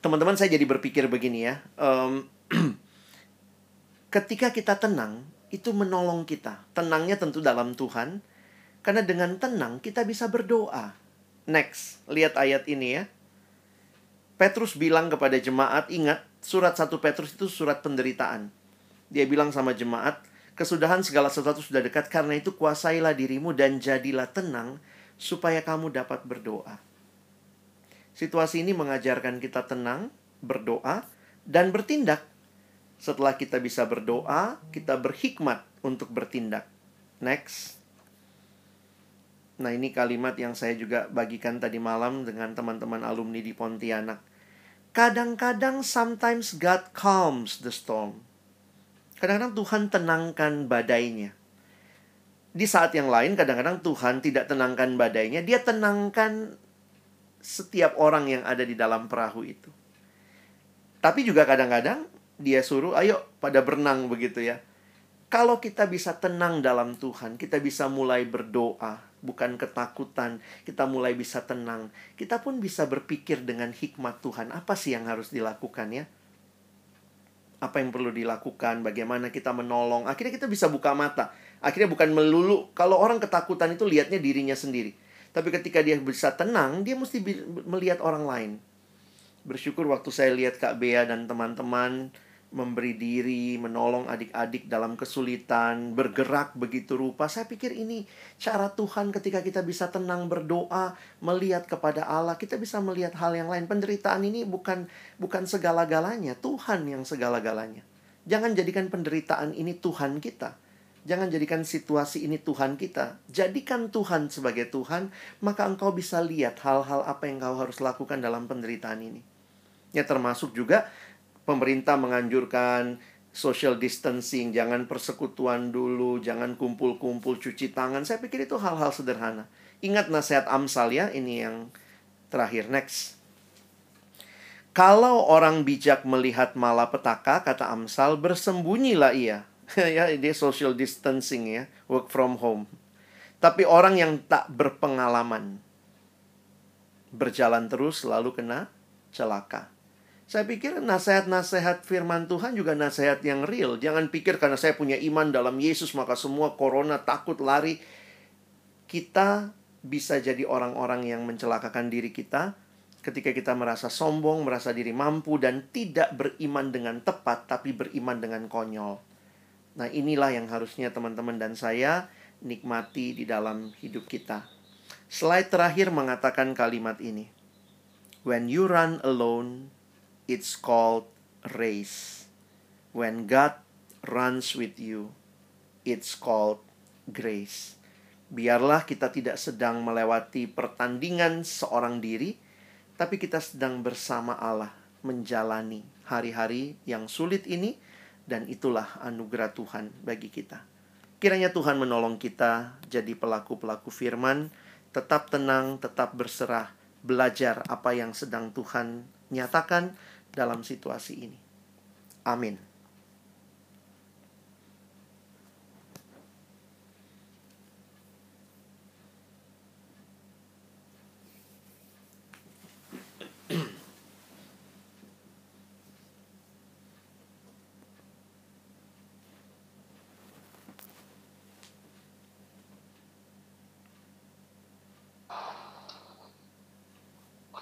D: teman-teman saya jadi berpikir begini ya. Um, ketika kita tenang, itu menolong kita. Tenangnya tentu dalam Tuhan. Karena dengan tenang kita bisa berdoa. Next, lihat ayat ini ya. Petrus bilang kepada jemaat, ingat surat 1 Petrus itu surat penderitaan. Dia bilang sama jemaat, kesudahan segala sesuatu sudah dekat karena itu kuasailah dirimu dan jadilah tenang supaya kamu dapat berdoa. Situasi ini mengajarkan kita tenang, berdoa, dan bertindak. Setelah kita bisa berdoa, kita berhikmat untuk bertindak. Next. Nah, ini kalimat yang saya juga bagikan tadi malam dengan teman-teman alumni di Pontianak. Kadang-kadang sometimes God calms the storm. Kadang-kadang Tuhan tenangkan badainya di saat yang lain kadang-kadang Tuhan tidak tenangkan badainya, dia tenangkan setiap orang yang ada di dalam perahu itu. Tapi juga kadang-kadang dia suruh, ayo pada berenang begitu ya. Kalau kita bisa tenang dalam Tuhan, kita bisa mulai berdoa, bukan ketakutan. Kita mulai bisa tenang. Kita pun bisa berpikir dengan hikmat Tuhan. Apa sih yang harus dilakukan ya? Apa yang perlu dilakukan? Bagaimana kita menolong? Akhirnya kita bisa buka mata Akhirnya bukan melulu kalau orang ketakutan itu lihatnya dirinya sendiri. Tapi ketika dia bisa tenang, dia mesti melihat orang lain. Bersyukur waktu saya lihat Kak Bea dan teman-teman memberi diri, menolong adik-adik dalam kesulitan, bergerak begitu rupa. Saya pikir ini cara Tuhan ketika kita bisa tenang berdoa, melihat kepada Allah, kita bisa melihat hal yang lain. Penderitaan ini bukan bukan segala-galanya, Tuhan yang segala-galanya. Jangan jadikan penderitaan ini Tuhan kita Jangan jadikan situasi ini Tuhan kita. Jadikan Tuhan sebagai Tuhan, maka engkau bisa lihat hal-hal apa yang kau harus lakukan dalam penderitaan ini. Ya termasuk juga pemerintah menganjurkan social distancing, jangan persekutuan dulu, jangan kumpul-kumpul cuci tangan. Saya pikir itu hal-hal sederhana. Ingat nasihat Amsal ya, ini yang terakhir next. Kalau orang bijak melihat malapetaka, kata Amsal, bersembunyilah ia ya dia social distancing ya, work from home. Tapi orang yang tak berpengalaman berjalan terus lalu kena celaka. Saya pikir nasihat-nasihat firman Tuhan juga nasihat yang real. Jangan pikir karena saya punya iman dalam Yesus maka semua corona takut lari. Kita bisa jadi orang-orang yang mencelakakan diri kita ketika kita merasa sombong, merasa diri mampu dan tidak beriman dengan tepat tapi beriman dengan konyol. Nah, inilah yang harusnya teman-teman dan saya nikmati di dalam hidup kita. Slide terakhir mengatakan kalimat ini. When you run alone, it's called race. When God runs with you, it's called grace. Biarlah kita tidak sedang melewati pertandingan seorang diri, tapi kita sedang bersama Allah menjalani hari-hari yang sulit ini dan itulah anugerah Tuhan bagi kita. Kiranya Tuhan menolong kita jadi pelaku-pelaku firman, tetap tenang, tetap berserah, belajar apa yang sedang Tuhan nyatakan dalam situasi ini. Amin.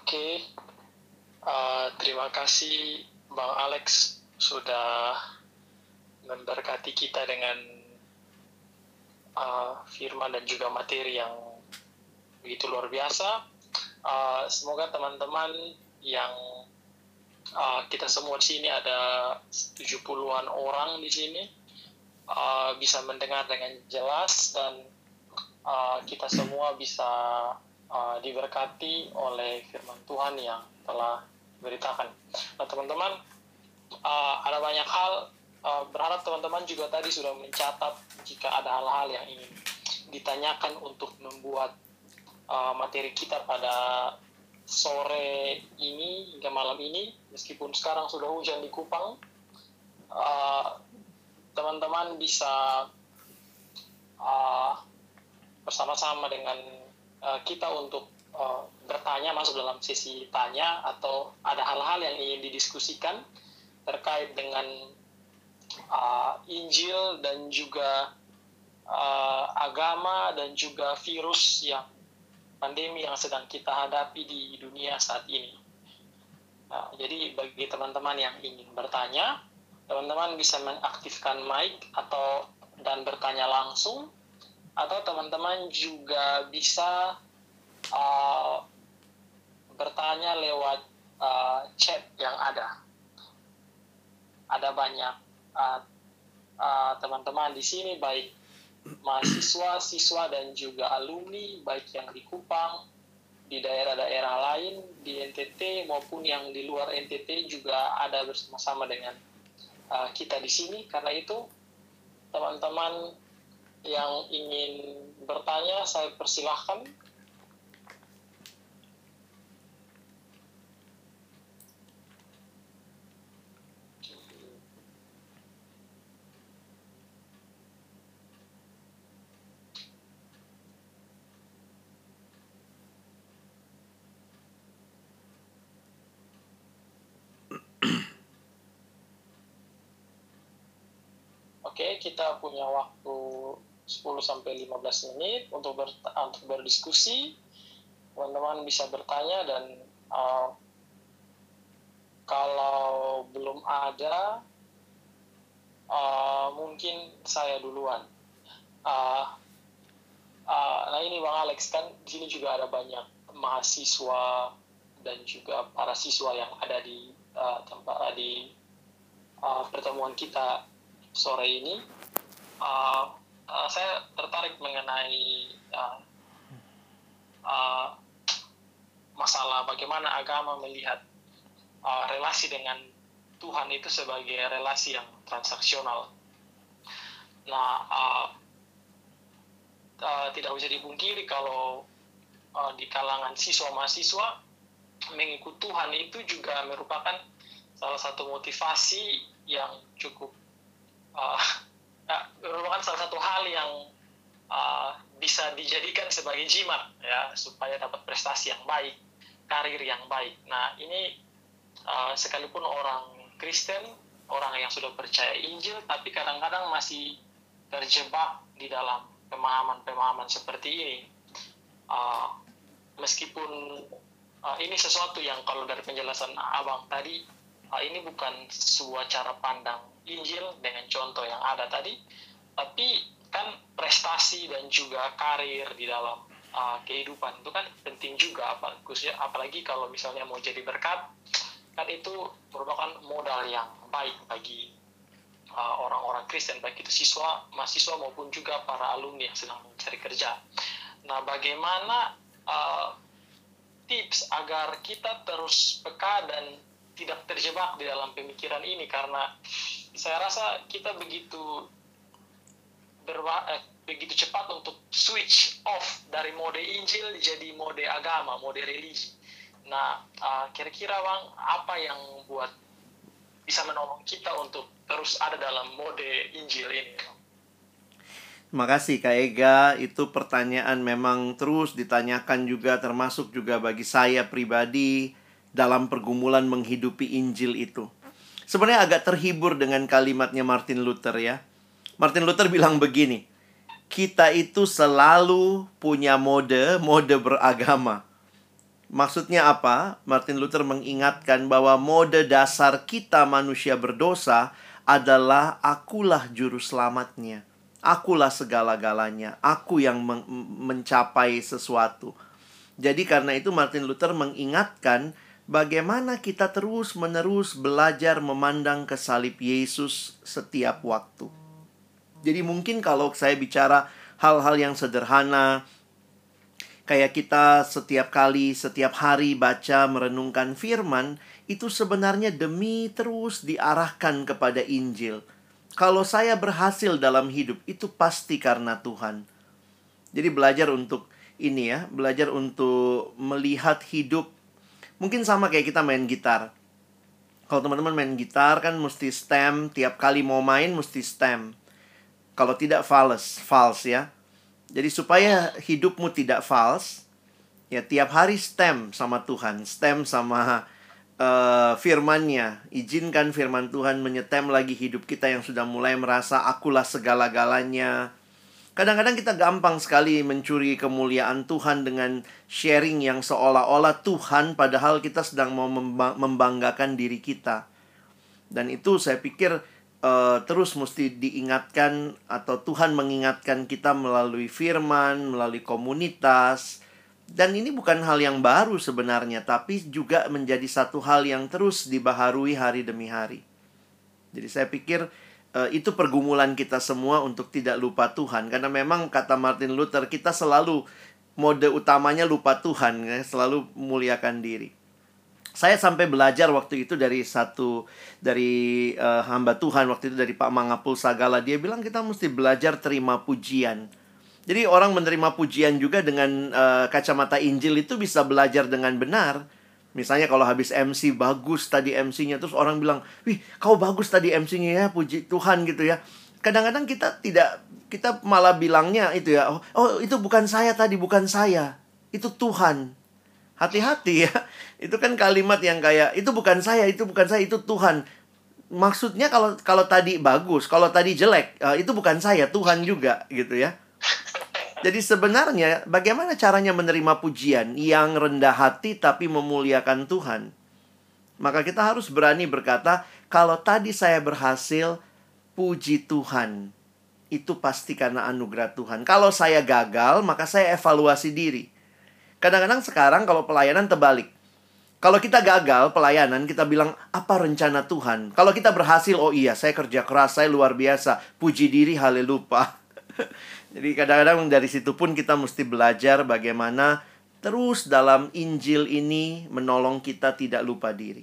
B: Oke, uh, terima kasih Bang Alex sudah memberkati kita dengan uh, firman dan juga materi yang begitu luar biasa. Uh, semoga teman-teman yang uh, kita semua di sini ada 70-an orang di sini uh, bisa mendengar dengan jelas dan uh, kita semua bisa uh, diberkati oleh firman Tuhan yang telah beritakan. Nah teman-teman, uh, ada banyak hal, uh, berharap teman-teman juga tadi sudah mencatat jika ada hal-hal yang ingin ditanyakan untuk membuat uh, materi kita pada sore ini hingga malam ini, meskipun sekarang sudah hujan di Kupang, teman-teman uh, bisa uh, bersama-sama dengan uh, kita untuk uh, bertanya masuk dalam sesi tanya atau ada hal-hal yang ingin didiskusikan terkait dengan uh, Injil dan juga uh, agama dan juga virus yang pandemi yang sedang kita hadapi di dunia saat ini. Nah, jadi bagi teman-teman yang ingin bertanya, teman-teman bisa mengaktifkan mic atau dan bertanya langsung atau teman-teman juga bisa uh, bertanya lewat uh, chat yang ada. Ada banyak uh, uh, teman-teman di sini baik mahasiswa, siswa dan juga alumni baik yang di Kupang, di daerah-daerah lain di NTT maupun yang di luar NTT juga ada bersama-sama dengan uh, kita di sini. Karena itu teman-teman yang ingin bertanya saya persilahkan Oke, kita punya waktu 10 sampai 15 menit untuk ber, untuk berdiskusi. Teman-teman bisa bertanya dan uh, kalau belum ada uh, mungkin saya duluan. Uh, uh, nah ini Bang Alex kan di sini juga ada banyak mahasiswa dan juga para siswa yang ada di uh, tempat di uh, pertemuan kita sore ini uh, uh, saya tertarik mengenai uh, uh, masalah bagaimana agama melihat uh, relasi dengan Tuhan itu sebagai relasi yang transaksional. Nah, uh, uh, tidak bisa dipungkiri kalau uh, di kalangan siswa mahasiswa mengikut Tuhan itu juga merupakan salah satu motivasi yang cukup uh, merupakan salah satu hal yang uh, bisa dijadikan sebagai jimat ya supaya dapat prestasi yang baik, karir yang baik. Nah ini uh, sekalipun orang Kristen, orang yang sudah percaya Injil, tapi kadang-kadang masih terjebak di dalam pemahaman-pemahaman seperti ini. Uh, meskipun uh, ini sesuatu yang kalau dari penjelasan abang tadi uh, ini bukan sebuah cara pandang Injil dengan contoh yang ada tadi, tapi kan prestasi dan juga karir di dalam uh, kehidupan itu kan penting juga khususnya apalagi kalau misalnya mau jadi berkat kan itu merupakan modal yang baik bagi orang-orang uh, Kristen baik itu siswa mahasiswa maupun juga para alumni yang sedang mencari kerja. Nah, bagaimana uh, tips agar kita terus peka dan tidak terjebak di dalam pemikiran ini karena saya rasa kita begitu berwa, eh, begitu cepat untuk switch off dari mode Injil jadi mode agama, mode religi. Nah, uh, kira-kira bang apa yang buat bisa menolong kita untuk terus ada dalam mode Injil ini?
D: Terima kasih Kak Ega, itu pertanyaan memang terus ditanyakan juga termasuk juga bagi saya pribadi dalam pergumulan menghidupi Injil itu. Sebenarnya agak terhibur dengan kalimatnya Martin Luther ya. Martin Luther bilang begini, kita itu selalu punya mode, mode beragama. Maksudnya apa? Martin Luther mengingatkan bahwa mode dasar kita manusia berdosa adalah akulah juru selamatnya. Akulah segala-galanya. Aku yang men mencapai sesuatu. Jadi karena itu Martin Luther mengingatkan bagaimana kita terus-menerus belajar memandang ke salib Yesus setiap waktu. Jadi mungkin kalau saya bicara hal-hal yang sederhana kayak kita setiap kali, setiap hari baca merenungkan firman, itu sebenarnya demi terus diarahkan kepada Injil kalau saya berhasil dalam hidup, itu pasti karena Tuhan. Jadi belajar untuk ini ya, belajar untuk melihat hidup. Mungkin sama kayak kita main gitar. Kalau teman-teman main gitar kan mesti stem, tiap kali mau main mesti stem. Kalau tidak false, false ya. Jadi supaya hidupmu tidak false, ya tiap hari stem sama Tuhan, stem sama uh, firmannya. Izinkan firman Tuhan menyetem lagi hidup kita yang sudah mulai merasa akulah segala-galanya. Kadang-kadang kita gampang sekali mencuri kemuliaan Tuhan dengan sharing yang seolah-olah Tuhan padahal kita sedang mau membanggakan diri kita. Dan itu saya pikir uh, terus mesti diingatkan atau Tuhan mengingatkan kita melalui firman, melalui komunitas, dan ini bukan hal yang baru sebenarnya, tapi juga menjadi satu hal yang terus dibaharui hari demi hari. Jadi saya pikir uh, itu pergumulan kita semua untuk tidak lupa Tuhan, karena memang kata Martin Luther kita selalu mode utamanya lupa Tuhan, ya, selalu muliakan diri. Saya sampai belajar waktu itu dari satu dari uh, hamba Tuhan waktu itu dari Pak Mangapul Sagala dia bilang kita mesti belajar terima pujian jadi orang menerima pujian juga dengan uh, kacamata Injil itu bisa belajar dengan benar. Misalnya kalau habis MC bagus tadi MC-nya terus orang bilang, "Wih, kau bagus tadi MC-nya ya, puji Tuhan gitu ya." Kadang-kadang kita tidak kita malah bilangnya itu ya, "Oh, oh itu bukan saya tadi, bukan saya. Itu Tuhan." Hati-hati ya. Itu kan kalimat yang kayak itu bukan saya, itu bukan saya, itu Tuhan. Maksudnya kalau kalau tadi bagus, kalau tadi jelek, uh, itu bukan saya, Tuhan juga gitu ya. Jadi sebenarnya bagaimana caranya menerima pujian yang rendah hati tapi memuliakan Tuhan? Maka kita harus berani berkata, kalau tadi saya berhasil, puji Tuhan. Itu pasti karena anugerah Tuhan. Kalau saya gagal, maka saya evaluasi diri. Kadang-kadang sekarang kalau pelayanan terbalik. Kalau kita gagal pelayanan, kita bilang, apa rencana Tuhan? Kalau kita berhasil, oh iya, saya kerja keras, saya luar biasa. Puji diri, haleluya. Jadi kadang-kadang dari situ pun kita mesti belajar bagaimana terus dalam Injil ini menolong kita tidak lupa diri.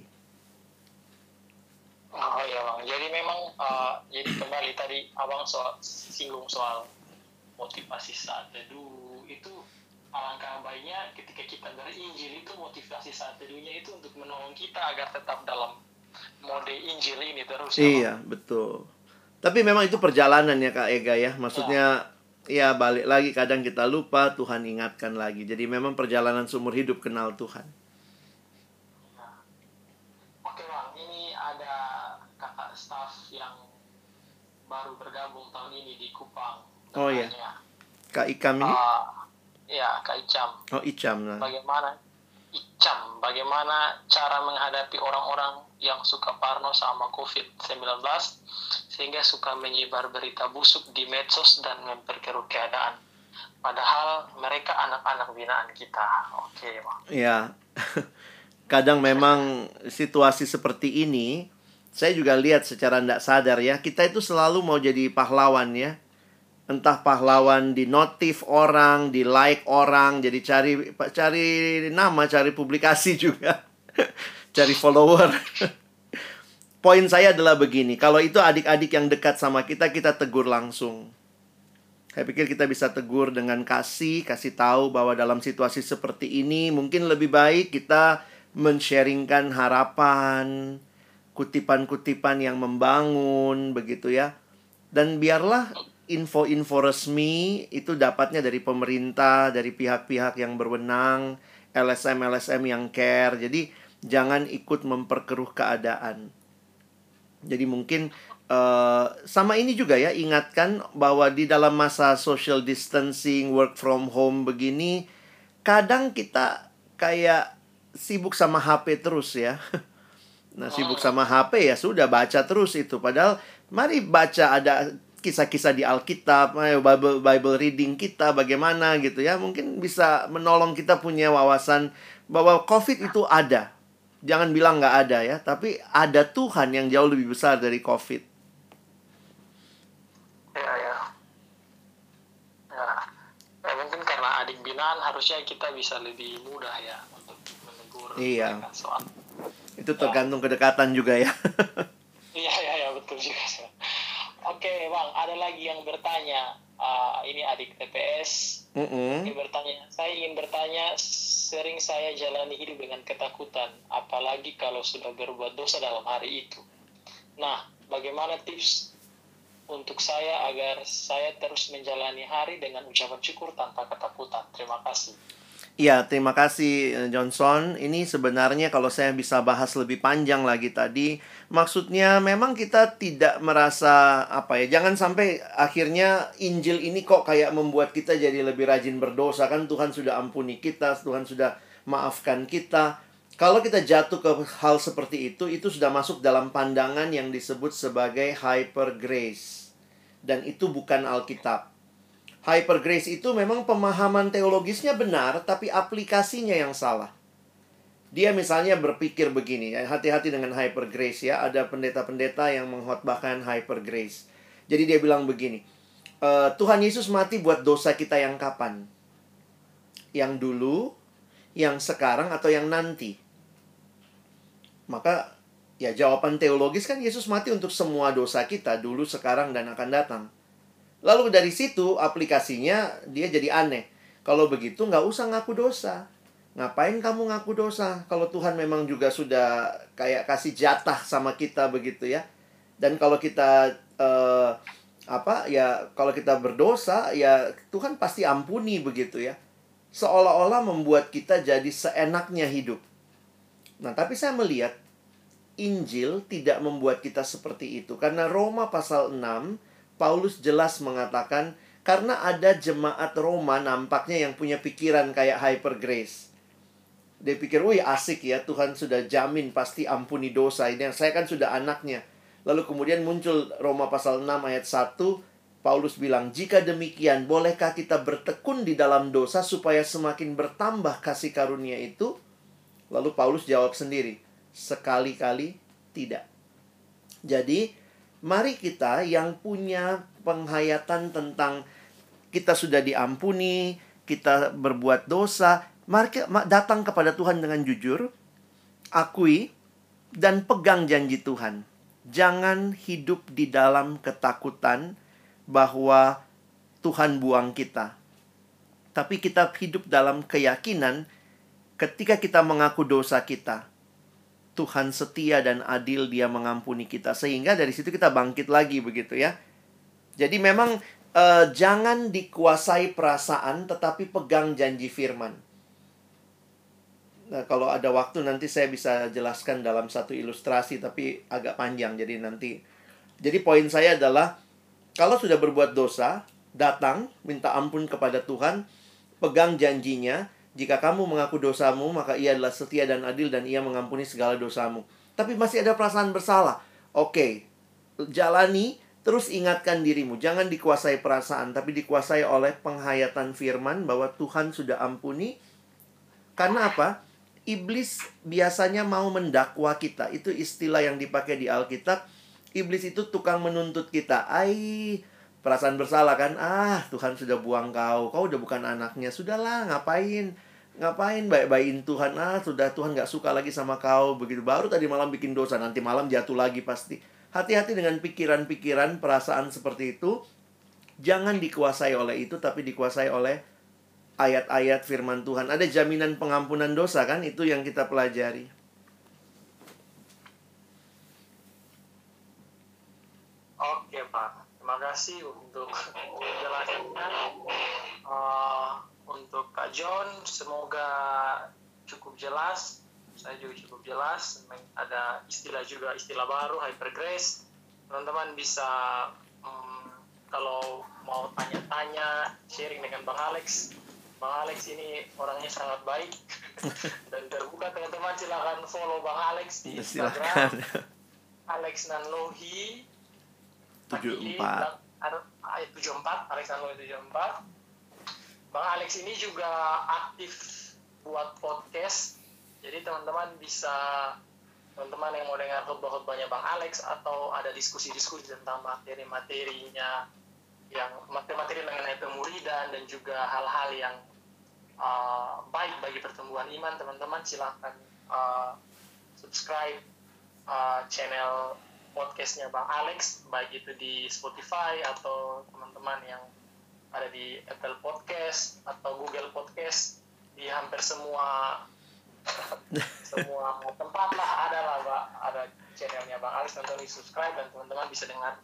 B: Oh iya bang, jadi memang uh, jadi kembali tadi abang soal singgung soal motivasi saat teduh itu alangkah baiknya ketika kita dari Injil itu motivasi saat teduhnya itu untuk menolong kita agar tetap dalam mode Injil ini terus.
D: Ya, iya betul. Tapi memang itu perjalanan ya Kak Ega ya, maksudnya ya. Ya balik lagi kadang kita lupa Tuhan ingatkan lagi. Jadi memang perjalanan seumur hidup kenal Tuhan.
B: baru bergabung tahun ini di Kupang.
D: Oh iya. Kak Ikam ini? Uh,
B: ya, Kak Icam.
D: Oh, Icam. Nah.
B: Bagaimana Icam, bagaimana cara menghadapi orang-orang yang suka parno sama COVID-19 sehingga suka menyebar berita busuk di medsos dan memperkeruh keadaan. Padahal mereka anak-anak binaan kita. Oke, Bang.
D: Ya. Kadang memang situasi seperti ini saya juga lihat secara tidak sadar ya, kita itu selalu mau jadi pahlawan ya. Entah pahlawan di notif orang, di like orang, jadi cari cari nama, cari publikasi juga. cari follower. Poin saya adalah begini, kalau itu adik-adik yang dekat sama kita, kita tegur langsung. Saya pikir kita bisa tegur dengan kasih, kasih tahu bahwa dalam situasi seperti ini mungkin lebih baik kita men-sharingkan harapan, kutipan-kutipan yang membangun begitu ya. Dan biarlah info-info resmi itu dapatnya dari pemerintah, dari pihak-pihak yang berwenang, LSM-LSM yang care. Jadi jangan ikut memperkeruh keadaan. Jadi mungkin uh, sama ini juga ya ingatkan bahwa di dalam masa social distancing, work from home begini, kadang kita kayak sibuk sama HP terus ya. Nah, sibuk sama HP ya sudah baca terus itu. Padahal mari baca ada kisah-kisah di Alkitab, Bible Bible reading kita bagaimana gitu ya. Mungkin bisa menolong kita punya wawasan bahwa COVID itu ada. Jangan bilang nggak ada ya, tapi ada Tuhan yang jauh lebih besar dari COVID.
B: Ya, ya. Ya, ya mungkin karena adik binaan harusnya kita bisa lebih mudah ya untuk menegur
D: iya. soal itu tergantung kedekatan juga ya.
B: Iya, iya, iya, betul juga. Oke, Bang, ada lagi yang bertanya. Uh, ini adik TPS. Mm -hmm. Ini bertanya, saya ingin bertanya, sering saya jalani hidup dengan ketakutan, apalagi kalau sudah berbuat dosa dalam hari itu. Nah, bagaimana tips untuk saya agar saya terus menjalani hari dengan ucapan syukur tanpa ketakutan? Terima kasih.
D: Iya, terima kasih eh, Johnson. Ini sebenarnya kalau saya bisa bahas lebih panjang lagi tadi, maksudnya memang kita tidak merasa apa ya, jangan sampai akhirnya Injil ini kok kayak membuat kita jadi lebih rajin berdosa kan Tuhan sudah ampuni kita, Tuhan sudah maafkan kita. Kalau kita jatuh ke hal seperti itu, itu sudah masuk dalam pandangan yang disebut sebagai hyper grace. Dan itu bukan Alkitab hyper grace itu memang pemahaman teologisnya benar, tapi aplikasinya yang salah. Dia misalnya berpikir begini, ya, hati-hati dengan hyper grace ya. Ada pendeta-pendeta yang menghotbahkan hyper grace. Jadi dia bilang begini, e, Tuhan Yesus mati buat dosa kita yang kapan? Yang dulu, yang sekarang, atau yang nanti? Maka ya jawaban teologis kan Yesus mati untuk semua dosa kita dulu, sekarang, dan akan datang. Lalu dari situ aplikasinya dia jadi aneh. Kalau begitu nggak usah ngaku dosa. Ngapain kamu ngaku dosa? Kalau Tuhan memang juga sudah kayak kasih jatah sama kita begitu ya. Dan kalau kita uh, apa ya kalau kita berdosa ya Tuhan pasti ampuni begitu ya. Seolah-olah membuat kita jadi seenaknya hidup. Nah, tapi saya melihat Injil tidak membuat kita seperti itu karena Roma pasal 6 Paulus jelas mengatakan karena ada jemaat Roma nampaknya yang punya pikiran kayak hyper grace. Dia pikir, wih asik ya Tuhan sudah jamin pasti ampuni dosa ini. Saya kan sudah anaknya. Lalu kemudian muncul Roma pasal 6 ayat 1. Paulus bilang, jika demikian bolehkah kita bertekun di dalam dosa supaya semakin bertambah kasih karunia itu? Lalu Paulus jawab sendiri, sekali-kali tidak. Jadi, mari kita yang punya penghayatan tentang kita sudah diampuni, kita berbuat dosa, mari datang kepada Tuhan dengan jujur, akui dan pegang janji Tuhan. Jangan hidup di dalam ketakutan bahwa Tuhan buang kita. Tapi kita hidup dalam keyakinan ketika kita mengaku dosa kita. Tuhan setia dan adil dia mengampuni kita sehingga dari situ kita bangkit lagi begitu ya. Jadi memang uh, jangan dikuasai perasaan tetapi pegang janji firman. Nah, kalau ada waktu nanti saya bisa jelaskan dalam satu ilustrasi tapi agak panjang jadi nanti. Jadi poin saya adalah kalau sudah berbuat dosa, datang minta ampun kepada Tuhan, pegang janjinya, jika kamu mengaku dosamu, maka ia adalah setia dan adil dan ia mengampuni segala dosamu. Tapi masih ada perasaan bersalah. Oke, jalani, terus ingatkan dirimu. Jangan dikuasai perasaan, tapi dikuasai oleh penghayatan firman bahwa Tuhan sudah ampuni. Karena apa? Iblis biasanya mau mendakwa kita. Itu istilah yang dipakai di Alkitab. Iblis itu tukang menuntut kita. Ai, perasaan bersalah kan ah Tuhan sudah buang kau kau udah bukan anaknya. Sudahlah ngapain? Ngapain baik-baikin Tuhan? Ah sudah Tuhan nggak suka lagi sama kau. Begitu. Baru tadi malam bikin dosa nanti malam jatuh lagi pasti. Hati-hati dengan pikiran-pikiran perasaan seperti itu. Jangan dikuasai oleh itu tapi dikuasai oleh ayat-ayat firman Tuhan. Ada jaminan pengampunan dosa kan? Itu yang kita pelajari
B: kasih untuk penjelasannya. Uh, eh, untuk Pak John, semoga cukup jelas. Saya juga cukup jelas. Ada istilah juga istilah baru hypergrace. Teman-teman bisa um, kalau mau tanya-tanya sharing dengan Bang Alex. Bang Alex ini orangnya sangat baik dan terbuka teman-teman silahkan follow Bang Alex di Instagram. Alex Nanlohi 74 ayat 74 Alexander 74 Bang Alex ini juga aktif buat podcast. Jadi teman-teman bisa teman-teman yang mau dengar khutbah-khutbahnya Bang Alex atau ada diskusi-diskusi tentang materi-materinya yang materi-materi mengenai pemuridan dan juga hal-hal yang uh, baik bagi pertumbuhan iman teman-teman silahkan uh, subscribe uh, channel podcastnya Bang Alex baik itu di Spotify atau teman-teman yang ada di Apple Podcast atau Google Podcast di hampir semua semua tempat lah ada lah Pak ada channelnya Bang Alex nonton di subscribe dan teman-teman bisa dengar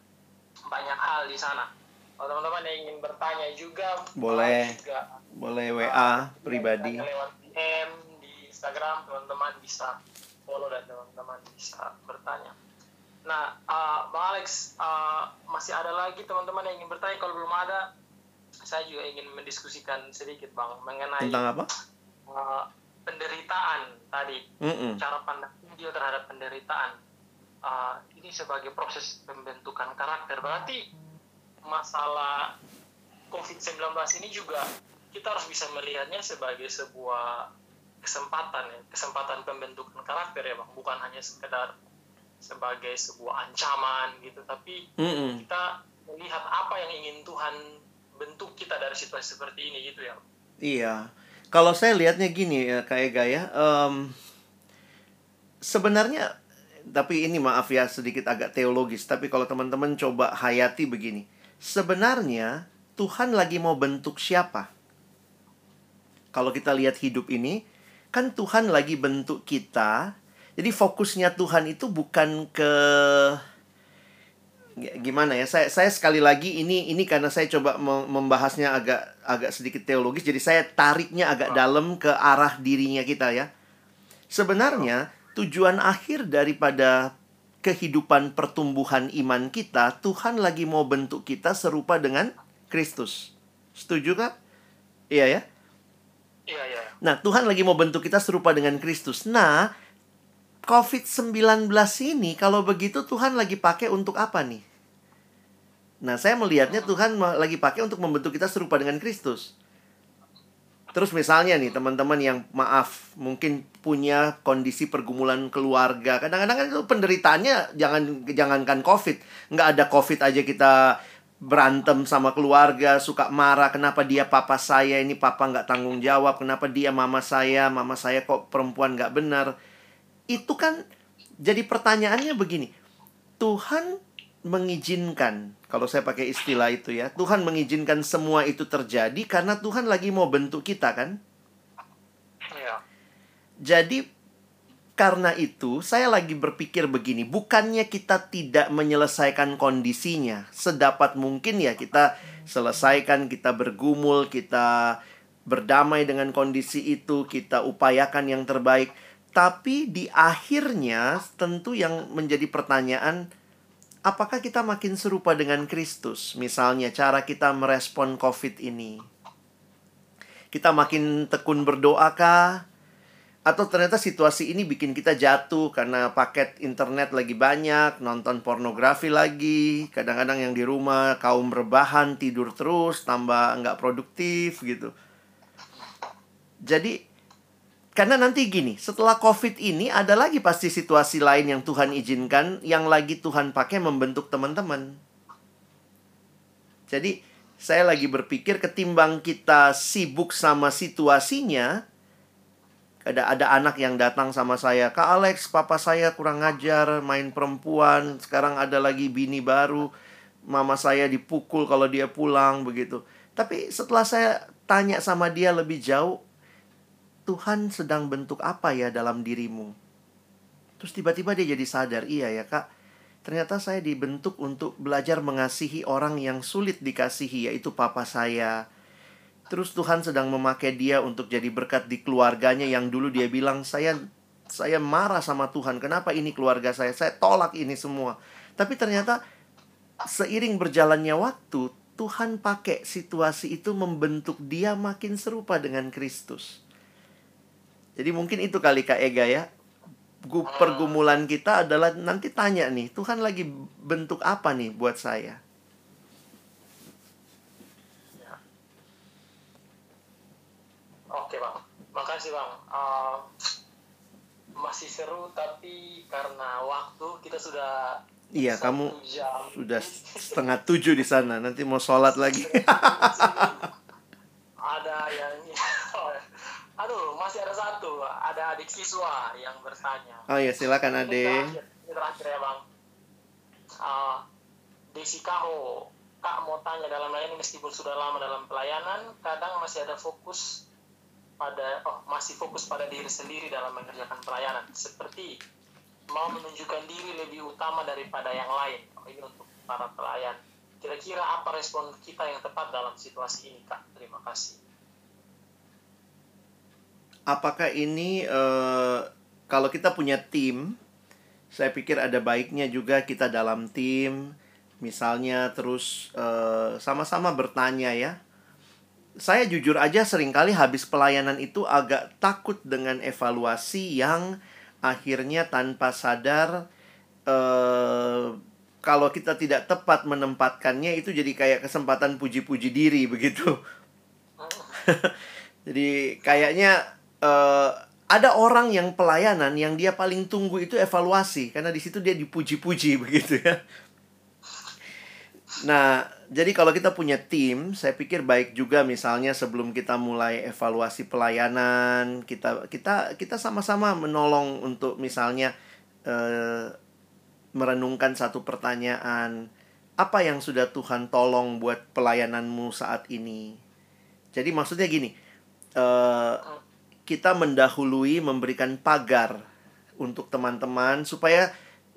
B: banyak hal di sana. Kalau teman-teman yang ingin bertanya juga
D: boleh. juga, boleh WA uh, pribadi.
B: lewat DM di Instagram teman-teman bisa follow dan teman-teman bisa bertanya Nah, uh, Bang Alex, uh, masih ada lagi teman-teman yang ingin bertanya. Kalau belum ada, saya juga ingin mendiskusikan sedikit, Bang, mengenai
D: tentang apa?
B: Uh, penderitaan tadi, mm -mm. cara pandang dia terhadap penderitaan. Uh, ini sebagai proses pembentukan karakter. Berarti masalah COVID-19 ini juga kita harus bisa melihatnya sebagai sebuah kesempatan ya, kesempatan pembentukan karakter ya, Bang. Bukan hanya sekedar sebagai sebuah ancaman gitu. Tapi mm kita melihat apa yang ingin Tuhan bentuk kita dari situasi seperti ini gitu ya.
D: Iya. Kalau saya lihatnya gini ya kayak gaya um, sebenarnya tapi ini maaf ya sedikit agak teologis tapi kalau teman-teman coba hayati begini sebenarnya Tuhan lagi mau bentuk siapa? Kalau kita lihat hidup ini kan Tuhan lagi bentuk kita jadi fokusnya Tuhan itu bukan ke gimana ya saya saya sekali lagi ini ini karena saya coba membahasnya agak agak sedikit teologis jadi saya tariknya agak oh. dalam ke arah dirinya kita ya. Sebenarnya tujuan akhir daripada kehidupan pertumbuhan iman kita Tuhan lagi mau bentuk kita serupa dengan Kristus. Setuju kak iya ya?
B: Iya iya.
D: Nah Tuhan lagi mau bentuk kita serupa dengan Kristus. Nah COVID-19 ini kalau begitu Tuhan lagi pakai untuk apa nih? Nah, saya melihatnya Tuhan lagi pakai untuk membentuk kita serupa dengan Kristus. Terus misalnya nih teman-teman yang maaf mungkin punya kondisi pergumulan keluarga. Kadang-kadang kan itu penderitaannya jangan jangankan COVID, nggak ada COVID aja kita berantem sama keluarga, suka marah, kenapa dia papa saya, ini papa nggak tanggung jawab, kenapa dia mama saya, mama saya kok perempuan nggak benar. Itu kan jadi pertanyaannya begini, Tuhan mengizinkan, kalau saya pakai istilah itu ya, Tuhan mengizinkan semua itu terjadi karena Tuhan lagi mau bentuk kita kan?
B: Iya.
D: Jadi karena itu, saya lagi berpikir begini, bukannya kita tidak menyelesaikan kondisinya, sedapat mungkin ya kita selesaikan, kita bergumul, kita berdamai dengan kondisi itu, kita upayakan yang terbaik. Tapi di akhirnya tentu yang menjadi pertanyaan, apakah kita makin serupa dengan Kristus? Misalnya cara kita merespon COVID ini. Kita makin tekun berdoakah? Atau ternyata situasi ini bikin kita jatuh karena paket internet lagi banyak, nonton pornografi lagi, kadang-kadang yang di rumah kaum rebahan, tidur terus, tambah nggak produktif gitu. Jadi, karena nanti gini, setelah COVID ini ada lagi pasti situasi lain yang Tuhan izinkan, yang lagi Tuhan pakai membentuk teman-teman. Jadi, saya lagi berpikir ketimbang kita sibuk sama situasinya, ada ada anak yang datang sama saya kak Alex papa saya kurang ngajar main perempuan sekarang ada lagi bini baru mama saya dipukul kalau dia pulang begitu tapi setelah saya tanya sama dia lebih jauh Tuhan sedang bentuk apa ya dalam dirimu terus tiba-tiba dia jadi sadar iya ya kak ternyata saya dibentuk untuk belajar mengasihi orang yang sulit dikasihi yaitu papa saya Terus Tuhan sedang memakai dia untuk jadi berkat di keluarganya yang dulu dia bilang saya saya marah sama Tuhan. Kenapa ini keluarga saya? Saya tolak ini semua. Tapi ternyata seiring berjalannya waktu, Tuhan pakai situasi itu membentuk dia makin serupa dengan Kristus. Jadi mungkin itu kali Kak Ega ya. Pergumulan kita adalah nanti tanya nih, Tuhan lagi bentuk apa nih buat saya?
B: Oke bang, makasih bang. Uh, masih seru tapi karena waktu kita sudah
D: Iya, kamu
B: jam.
D: sudah setengah tujuh di sana. Nanti mau sholat lagi.
B: ada yang aduh masih ada satu. Ada adik siswa yang bertanya.
D: Oh ya, silakan
B: ini
D: Ade.
B: terakhir, ini terakhir ya bang. Uh, Desi Kaho kak mau tanya dalam layanan meskipun sudah lama dalam pelayanan kadang masih ada fokus pada oh masih fokus pada diri sendiri dalam mengerjakan pelayanan. Seperti mau menunjukkan diri lebih utama daripada yang lain. Oh, ini untuk para pelayan. Kira-kira apa respon kita yang tepat dalam situasi ini kak? Terima kasih
D: Apakah ini eh, kalau kita punya tim, saya pikir ada baiknya juga kita dalam tim, misalnya terus eh, sama-sama bertanya ya. Saya jujur aja sering kali habis pelayanan itu agak takut dengan evaluasi yang akhirnya tanpa sadar eh, kalau kita tidak tepat menempatkannya itu jadi kayak kesempatan puji-puji diri begitu. jadi kayaknya eh, ada orang yang pelayanan yang dia paling tunggu itu evaluasi karena di situ dia dipuji-puji begitu ya. Nah, jadi kalau kita punya tim, saya pikir baik juga misalnya sebelum kita mulai evaluasi pelayanan, kita kita kita sama-sama menolong untuk misalnya eh, merenungkan satu pertanyaan, apa yang sudah Tuhan tolong buat pelayananmu saat ini? Jadi maksudnya gini, eh, kita mendahului memberikan pagar untuk teman-teman supaya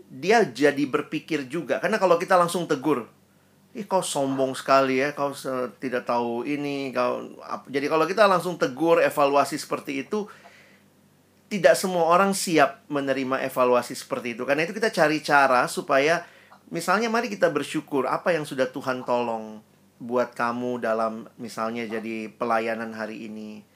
D: dia jadi berpikir juga. Karena kalau kita langsung tegur, ih kau sombong sekali ya, kau tidak tahu ini, kau ap-" jadi kalau kita langsung tegur evaluasi seperti itu, tidak semua orang siap menerima evaluasi seperti itu. Karena itu kita cari cara supaya misalnya mari kita bersyukur apa yang sudah Tuhan tolong buat kamu dalam misalnya jadi pelayanan hari ini.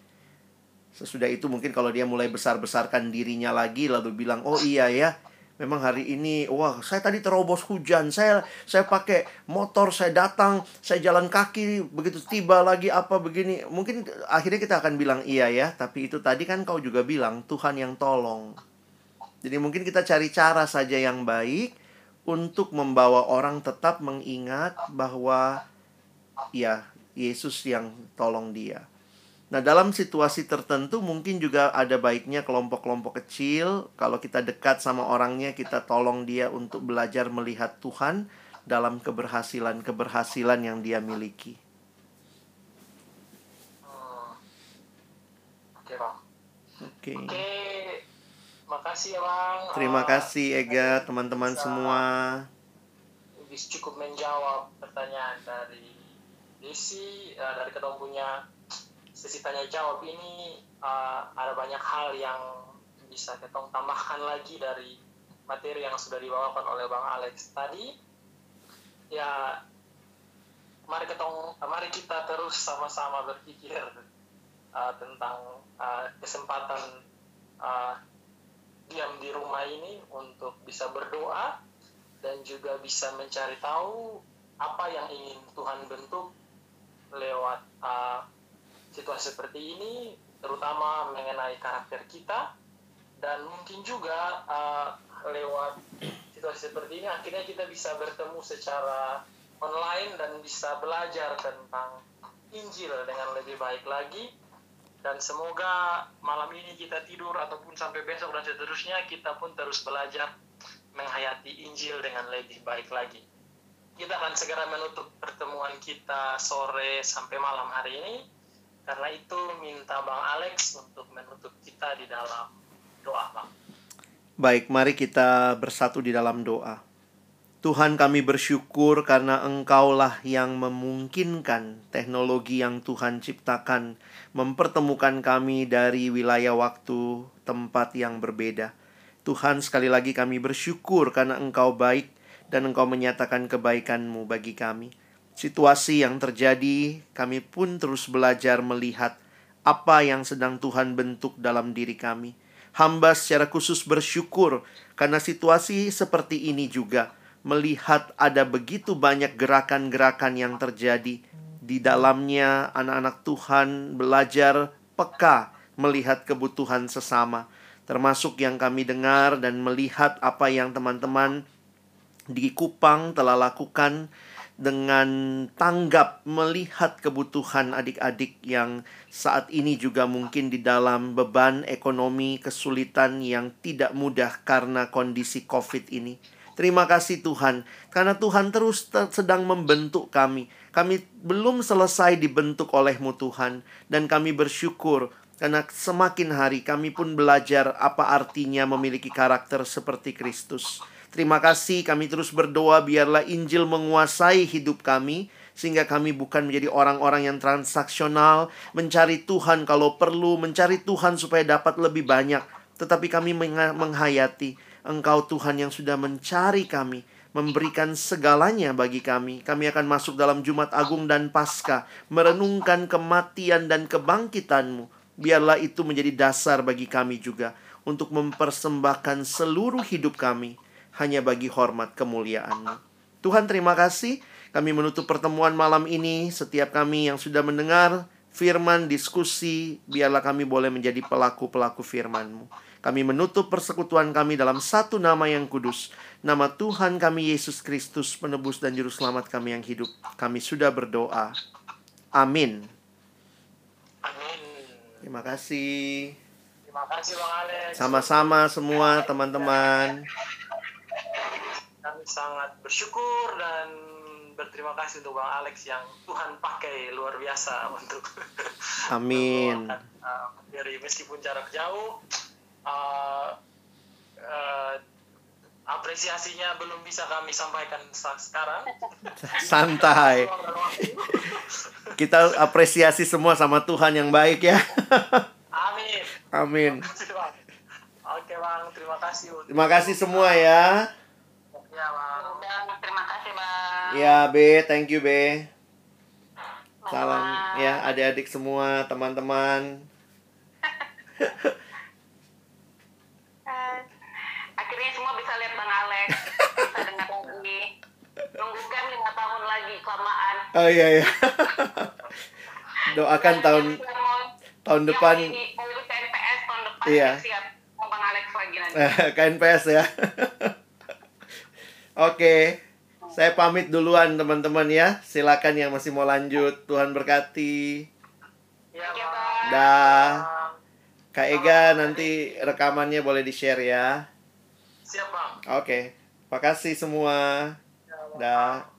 D: Sesudah itu mungkin kalau dia mulai besar-besarkan dirinya lagi lalu bilang, "Oh iya ya, memang hari ini wah, saya tadi terobos hujan. Saya saya pakai motor, saya datang, saya jalan kaki, begitu tiba lagi apa begini." Mungkin akhirnya kita akan bilang, "Iya ya, tapi itu tadi kan kau juga bilang Tuhan yang tolong." Jadi mungkin kita cari cara saja yang baik untuk membawa orang tetap mengingat bahwa ya Yesus yang tolong dia. Nah, dalam situasi tertentu mungkin juga ada baiknya kelompok-kelompok kecil. Kalau kita dekat sama orangnya, kita tolong dia untuk belajar melihat Tuhan dalam keberhasilan-keberhasilan yang dia miliki.
B: Hmm. Oke, Bang.
D: Oke.
B: Oke. Makasih ya, Bang.
D: Terima
B: Eh,
D: kasih Ega, teman-teman semua.
B: cukup menjawab pertanyaan dari Desi eh, dari kedong punya sesi tanya jawab ini eh, ada banyak hal yang bisa ketong tambahkan lagi dari materi yang sudah dibawakan oleh Bang Alex tadi. Ya mari mari kita terus sama-sama berpikir eh, tentang eh, kesempatan eh, diam di rumah ini untuk bisa berdoa dan juga bisa mencari tahu apa yang ingin Tuhan bentuk lewat uh, situasi seperti ini, terutama mengenai karakter kita dan mungkin juga uh, lewat situasi seperti ini akhirnya kita bisa bertemu secara online dan bisa belajar tentang Injil dengan lebih baik lagi dan semoga malam ini kita tidur ataupun sampai besok dan seterusnya kita pun terus belajar menghayati Injil dengan lebih baik lagi. Kita akan segera menutup pertemuan kita sore sampai malam hari ini. Karena itu minta Bang Alex untuk menutup kita di dalam doa, Bang.
D: Baik, mari kita bersatu di dalam doa. Tuhan kami bersyukur karena Engkaulah yang memungkinkan teknologi yang Tuhan ciptakan mempertemukan kami dari wilayah waktu, tempat yang berbeda. Tuhan sekali lagi kami bersyukur karena Engkau baik dan Engkau menyatakan kebaikan-Mu bagi kami. Situasi yang terjadi, kami pun terus belajar melihat apa yang sedang Tuhan bentuk dalam diri kami. Hamba secara khusus bersyukur karena situasi seperti ini juga melihat ada begitu banyak gerakan-gerakan yang terjadi di dalamnya anak-anak Tuhan belajar peka melihat kebutuhan sesama termasuk yang kami dengar dan melihat apa yang teman-teman di Kupang telah lakukan dengan tanggap melihat kebutuhan adik-adik yang saat ini juga mungkin di dalam beban ekonomi kesulitan yang tidak mudah karena kondisi Covid ini. Terima kasih Tuhan, karena Tuhan terus te- sedang membentuk kami. Kami belum selesai dibentuk olehmu Tuhan, dan kami bersyukur karena semakin hari kami pun belajar apa artinya memiliki karakter seperti Kristus. Terima kasih kami terus berdoa biarlah Injil menguasai hidup kami sehingga kami bukan menjadi orang-orang yang transaksional, mencari Tuhan kalau perlu, mencari Tuhan supaya dapat lebih banyak, tetapi kami mengha- menghayati Engkau Tuhan yang sudah mencari kami, memberikan segalanya bagi kami. Kami akan masuk dalam Jumat Agung dan Paskah, merenungkan kematian dan kebangkitanmu. Biarlah itu menjadi dasar bagi kami juga untuk mempersembahkan seluruh hidup kami hanya bagi hormat kemuliaan-Mu. Tuhan terima kasih kami menutup pertemuan malam ini setiap kami yang sudah mendengar firman diskusi biarlah kami boleh menjadi pelaku-pelaku firman-Mu. Kami menutup persekutuan kami dalam satu nama yang kudus, nama Tuhan kami Yesus Kristus penebus dan juru selamat kami yang hidup. Kami sudah berdoa. Amin.
B: Amin.
D: Terima kasih.
B: Terima kasih Bang Alex.
D: Sama-sama semua teman-teman.
B: Kami sangat bersyukur dan berterima kasih untuk Bang Alex yang Tuhan pakai luar biasa untuk
D: Amin.
B: uh, materi meskipun jarak jauh uh, uh, apresiasinya belum bisa kami sampaikan sa- sekarang
D: Santai. Kita apresiasi semua sama Tuhan yang baik ya.
B: Amin
D: Amin.
B: Oke bang terima kasih
D: Terima kasih semua ya.
B: Ya
C: Udah, terima kasih bang.
D: Ya, B, thank you, B. Salam
C: Bang.
D: ya adik-adik semua, teman-teman.
C: Eh, Akhirnya semua bisa lihat bang Alex, bisa dengar lagi. Nunggu kan lima tahun lagi kelamaan.
D: Oh iya ya. Doakan tahun
C: mau-
D: tahun
C: yang
D: depan
C: mau ini- KNPS tahun depan
D: Iya.
C: siap. Bang Alex lagi nanti.
D: KNPS ya. Oke. Saya pamit duluan teman-teman ya. Silakan yang masih mau lanjut. Tuhan berkati.
B: Ya.
D: Dah. Kak Ega nanti rekamannya boleh di-share ya.
B: Siap, Bang.
D: Oke. Makasih semua.
B: Ya.
D: Dah.